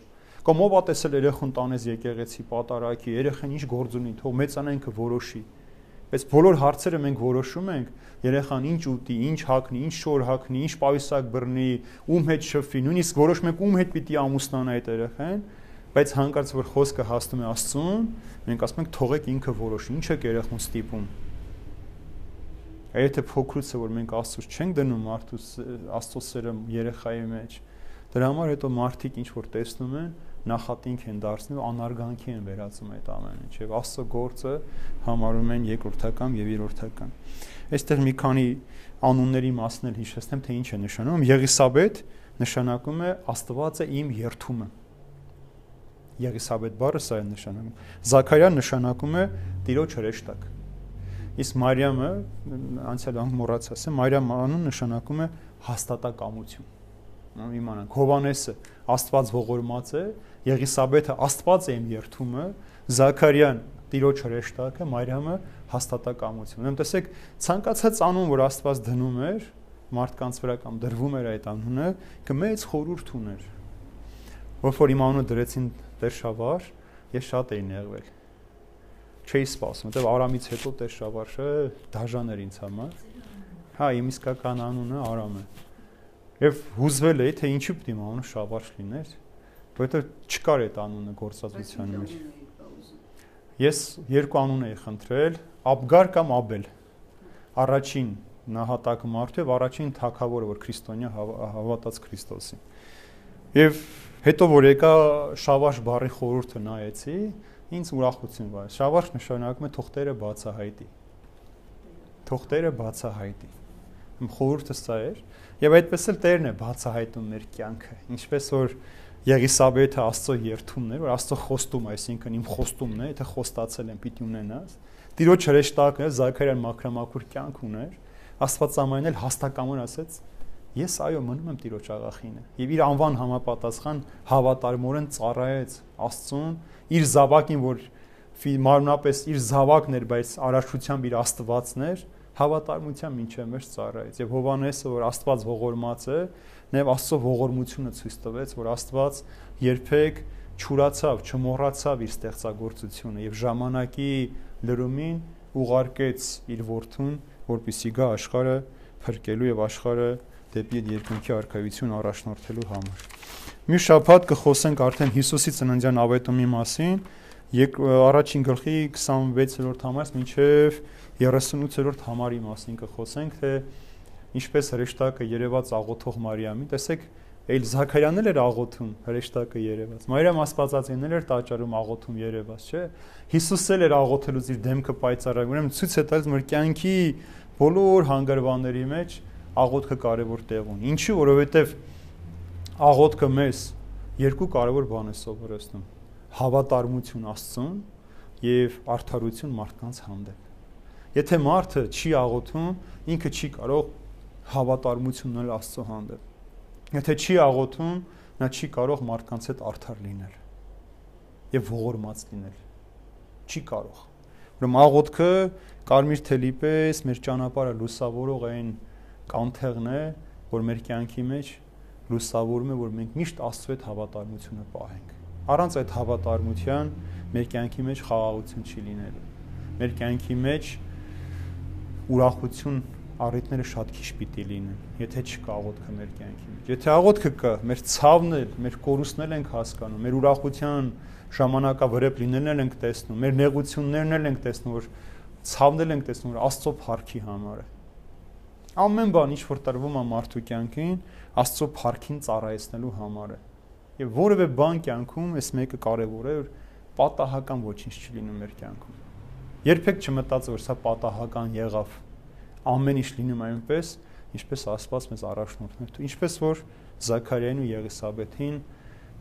Կամ ով է տեսել երեխուն տանես եկեղեցի պատարակի, երեխան ինչ գործ ունի, թող մեծանա ինքը որոշի։ Բայց բոլոր հարցերը մենք որոշում ենք, երեխան ինչ ուտի, ինչ հագնի, ինչ շոր հագնի, ինչ պայուսակ բռնի, ում հետ շփվի, նույնիսկ որոշում ենք ում հետ պիտի ամուսնանա այդ երեխան, բայց հանկարծ որ խոսքը հասնում է Աստծուն, մենք ասում ենք թողեք ինքը որոշի, ինչ է երեխուն ստիպում։ Եթե փոքրուց է որ մենք Աստծուց չենք դնում մարդու Աստծո սերը երեխայի մեջ, դրա համար հետո մարդիկ ինչ որ տեսնում են, նախատինք են դարձնում, անարգանքի են վերածում այդ ամենը, եւ Աստծո գործը համարում են երկրորդական եւ երրորդական։ Այստեղ մի քանի անունների մասն էլ հիշեցնեմ, թե ինչ է նշանակում։ Եղիսաբեթ նշանակում է Աստվածը իմ երթումը։ Եղիսաբեթ բառը սա է նշանակում։ Զաքարյան նշանակում է Տիրոջ հրեշտակ։ Իսկ Մարիամը անցյալ անգամ մոռացա ասեմ, Մարիամ անուն նշանակում է հաստատակամություն իմանանք Հովանեսը Աստված ողորմած է, Եղիսաբեթը Աստված է իմ երթումը, Զաքարյան Տիրոջ հրեշտակը, Մարիամը հաստատակամություն։ Ուրեմն տեսեք, ցանկացած անուն, որ Աստված դնում էր մարդկանց վրա կամ դրվում էր այդ անունը, կմեծ խորուրդ ուներ։ Ով որ իմ անունը դրեցին Տերշավար, ես շատ էի նեղվել։ Չէի սպասում, որտեվ Արամից հետո Տերշավարը դաժան էր ինձ համար։ Հա, իմ իսկական անունը Արամ է։ Եվ հուզվել էի, թե ինչու պիտի անունը Շավարշ լիներ, որովհետև չկար այդ անունը գործածության մեջ։ Ես երկու անուն էի խնդրել, Աբգար կամ Աբել։ Առաջին նահատակը մարդու եւ առաջին թակավորը, որ քրիստոնյա հավատաց Քրիստոսին։ Եվ հետո որ եկա Շավարշ բառի խորհուրդը նայեցի, ինձ ուրախություն վայ։ Շավարշ նշանակում է թողտերը բացահայտի։ Թողտերը բացահայտի։ Իմ խորհուրդը սա էր Եվ այդպես էլ Տերն է բացահայտում մեր կյանքը, ինչպես որ Եղիսաբեթը Աստծո երթումն էր, որ Աստծո խոստում, այսինքն իմ խոստումն է, եթե խոստացել եմ, պիտի ունենաս։ Տիրոջ հրեշտակն է, Զաքարյան մաքրամաքուր կյանք ուներ։ Աստվածամայրն էլ հաստակամոն ասեց. Ես այո մնում եմ Տիրոջ աղախինը։ Եվ իր անվան համապատասխան հավատարմորեն ծառայեց Աստծուն, իր զավակին, որ մարմնապես իր զավակն էր, բայց արարչությամբ իր Աստվածն էր, հավատարմության մինչև մեր ծառայից եւ Հովանեսը որ Աստված ողորմած է նաեւ Աստծո ողորմությունը ցույց տվեց որ Աստված երբեք չուրացավ, չմոռացավ իր ստեղծագործությունը եւ ժամանակի լրումին ուղարկեց իր որդուն, որպիսի գա աշխարհը փրկելու եւ աշխարհը դեպի երկնքի արքայություն առաջնորդելու համար։ Մի շաբաթ կխոսենք արդեն Հիսուսի ծննդյան ավետումի մասին, եկ առաջին գլխի 26-րդ համարից մինչև 38-րդ համարի մասին կխոսենք, թե ինչպես հրեշտակը երևաց աղոթող Մարիամին։ Տեսեք, այլ Զաքարյանն էլ էր աղոթում հրեշտակը երևաց։ Մարիամ Աստվածածին էլ էր տաճարում աղոթում երևաց, չէ։ Հիսուսն էլ էր աղոթելուց իր դեմքը պայծառագ։ Ուրեմն ցույց է տալիս մեր կյանքի բոլոր հանգրվանների մեջ աղոթքը կարևոր տեղ ունի։ Ինչու, որովհետև աղոթքը մեզ երկու կարևոր բան է սովորեցնում. հավատարմություն Աստծուն եւ արդարություն մարդկանց հանդեպ։ Եթե մարդը չի աղոթում, ինքը չի կարող հավատարմություն ունել Աստծո հանդեպ։ Եթե չի աղոթում, նա չի կարող մարդկանց հետ արդար լինել եւ ողորմած լինել։ Չի կարող։ Ուրեմն աղոթքը կարմիր թելի պես մեր ճանապարհը լուսավորող այն կանթեղն է, որ մեր կյանքի մեջ լուսավորում է, որ մենք միշտ Աստծո հետ հավատարմությունը պահենք։ Առանց այդ հավատարմության մեր կյանքի մեջ խաղաղություն չի լինելու։ Մեր կյանքի մեջ ուրախություն առիթները շատ քիչ պիտի լինեն, եթե չկա աղոթքը մեր կյանքի մեջ։ Եթե աղոթքը կա, մեր ցավն էլ, մեր կորուստն էլ ենք հասկանում, մեր ուրախության ժամանակավրեպ լինելն էլ ենք տեսնում, մեր նեղություններն էլ ենք տեսնում, որ ցավն էլ ենք տեսնում, որ Աստծո փառքի համար է։ Ամեն բան ինչ որ տրվում է մարդու կյանքին, Աստծո փառքին ծառայեցնելու համար է։ Եվ որևէ բան կյանքում էս մեկը կարևոր է, որ պատահական ոչինչ չի լինում մեր կյանքում Երբեք չմտածի, որ սա պատահական եղավ։ Ամեն ինչ լինում այնպես, ինչպես Աստված մեզ առաջնորդն էր։ Ինչպես որ Զաքարիային ու Եղիսաբեթին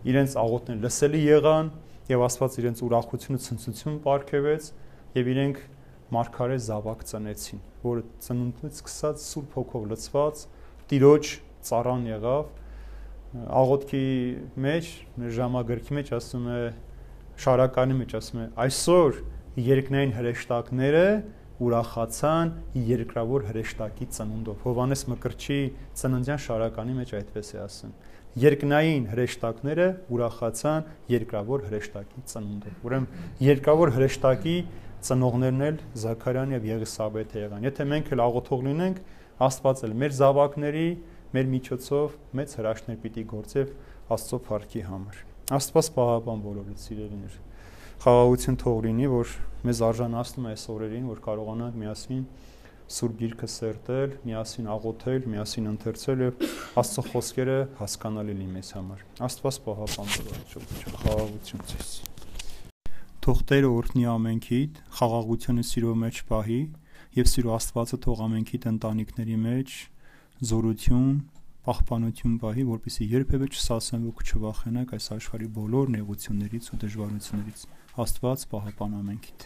իրենց աղոթներն լսելի եղան եւ Աստված իրենց ուրախությունը ցնցություն ապարգևեց եւ իրենք մարգարե զավակ ծնեցին, որը ծնունդից սկսած Սուրբ Հոգով լցված Տիրոջ ծառան եղավ աղոթքի մեջ, մեր ժամագրքի մեջ ասում է շարականի մեջ ասում է այսօր երկնային հրեշտակները ուրախացան երկրավոր հրեշտակի ծնունդով։ Հովանես Մկրտչի ծննդյան շարականի մեջ այդպես է ասում. Երկնային հրեշտակները ուրախացան երկրավոր հրեշտակի ծնունդով։ Ուրեմն երկրավոր հրեշտակի ծնողներն էլ Զաքարյան եւ Եղիսաբեթ եղան։ Եթե մենք էլ աղոթող լինենք, Աստված էլ մեր զավակների, մեր միջոցով մեծ հրաշքներ պիտի գործև Աստծո փառքի համար։ Աստված պահապան բոլորիդ սիրելիներ։ Խաղաղություն թող լինի, որ մեզ արժանացնում է այս օրերին, որ կարողանանք միասին Սուրբ Գիրքը սերտել, միասին աղոթել, միասին ընթերցել եւ Աստծո խոսքերը հասկանալի լինի մեզ համար։ Աստված պահապան բոլորիդ խաղաղություն ցես։ Թող Տերը օրհնի ամենքիդ, խաղաղությունը սիրո մեջ պահի եւ սիրո Աստվածը թող ամենքիդ ընտանիքների մեջ զորություն, պահպանություն պահի, որպեսզի երբևէ չսասեն ու չվախենաք այս աշխարհի բոլոր նեղություններից ու դժվարություններից։ Աստված պահապան ամենքիդ։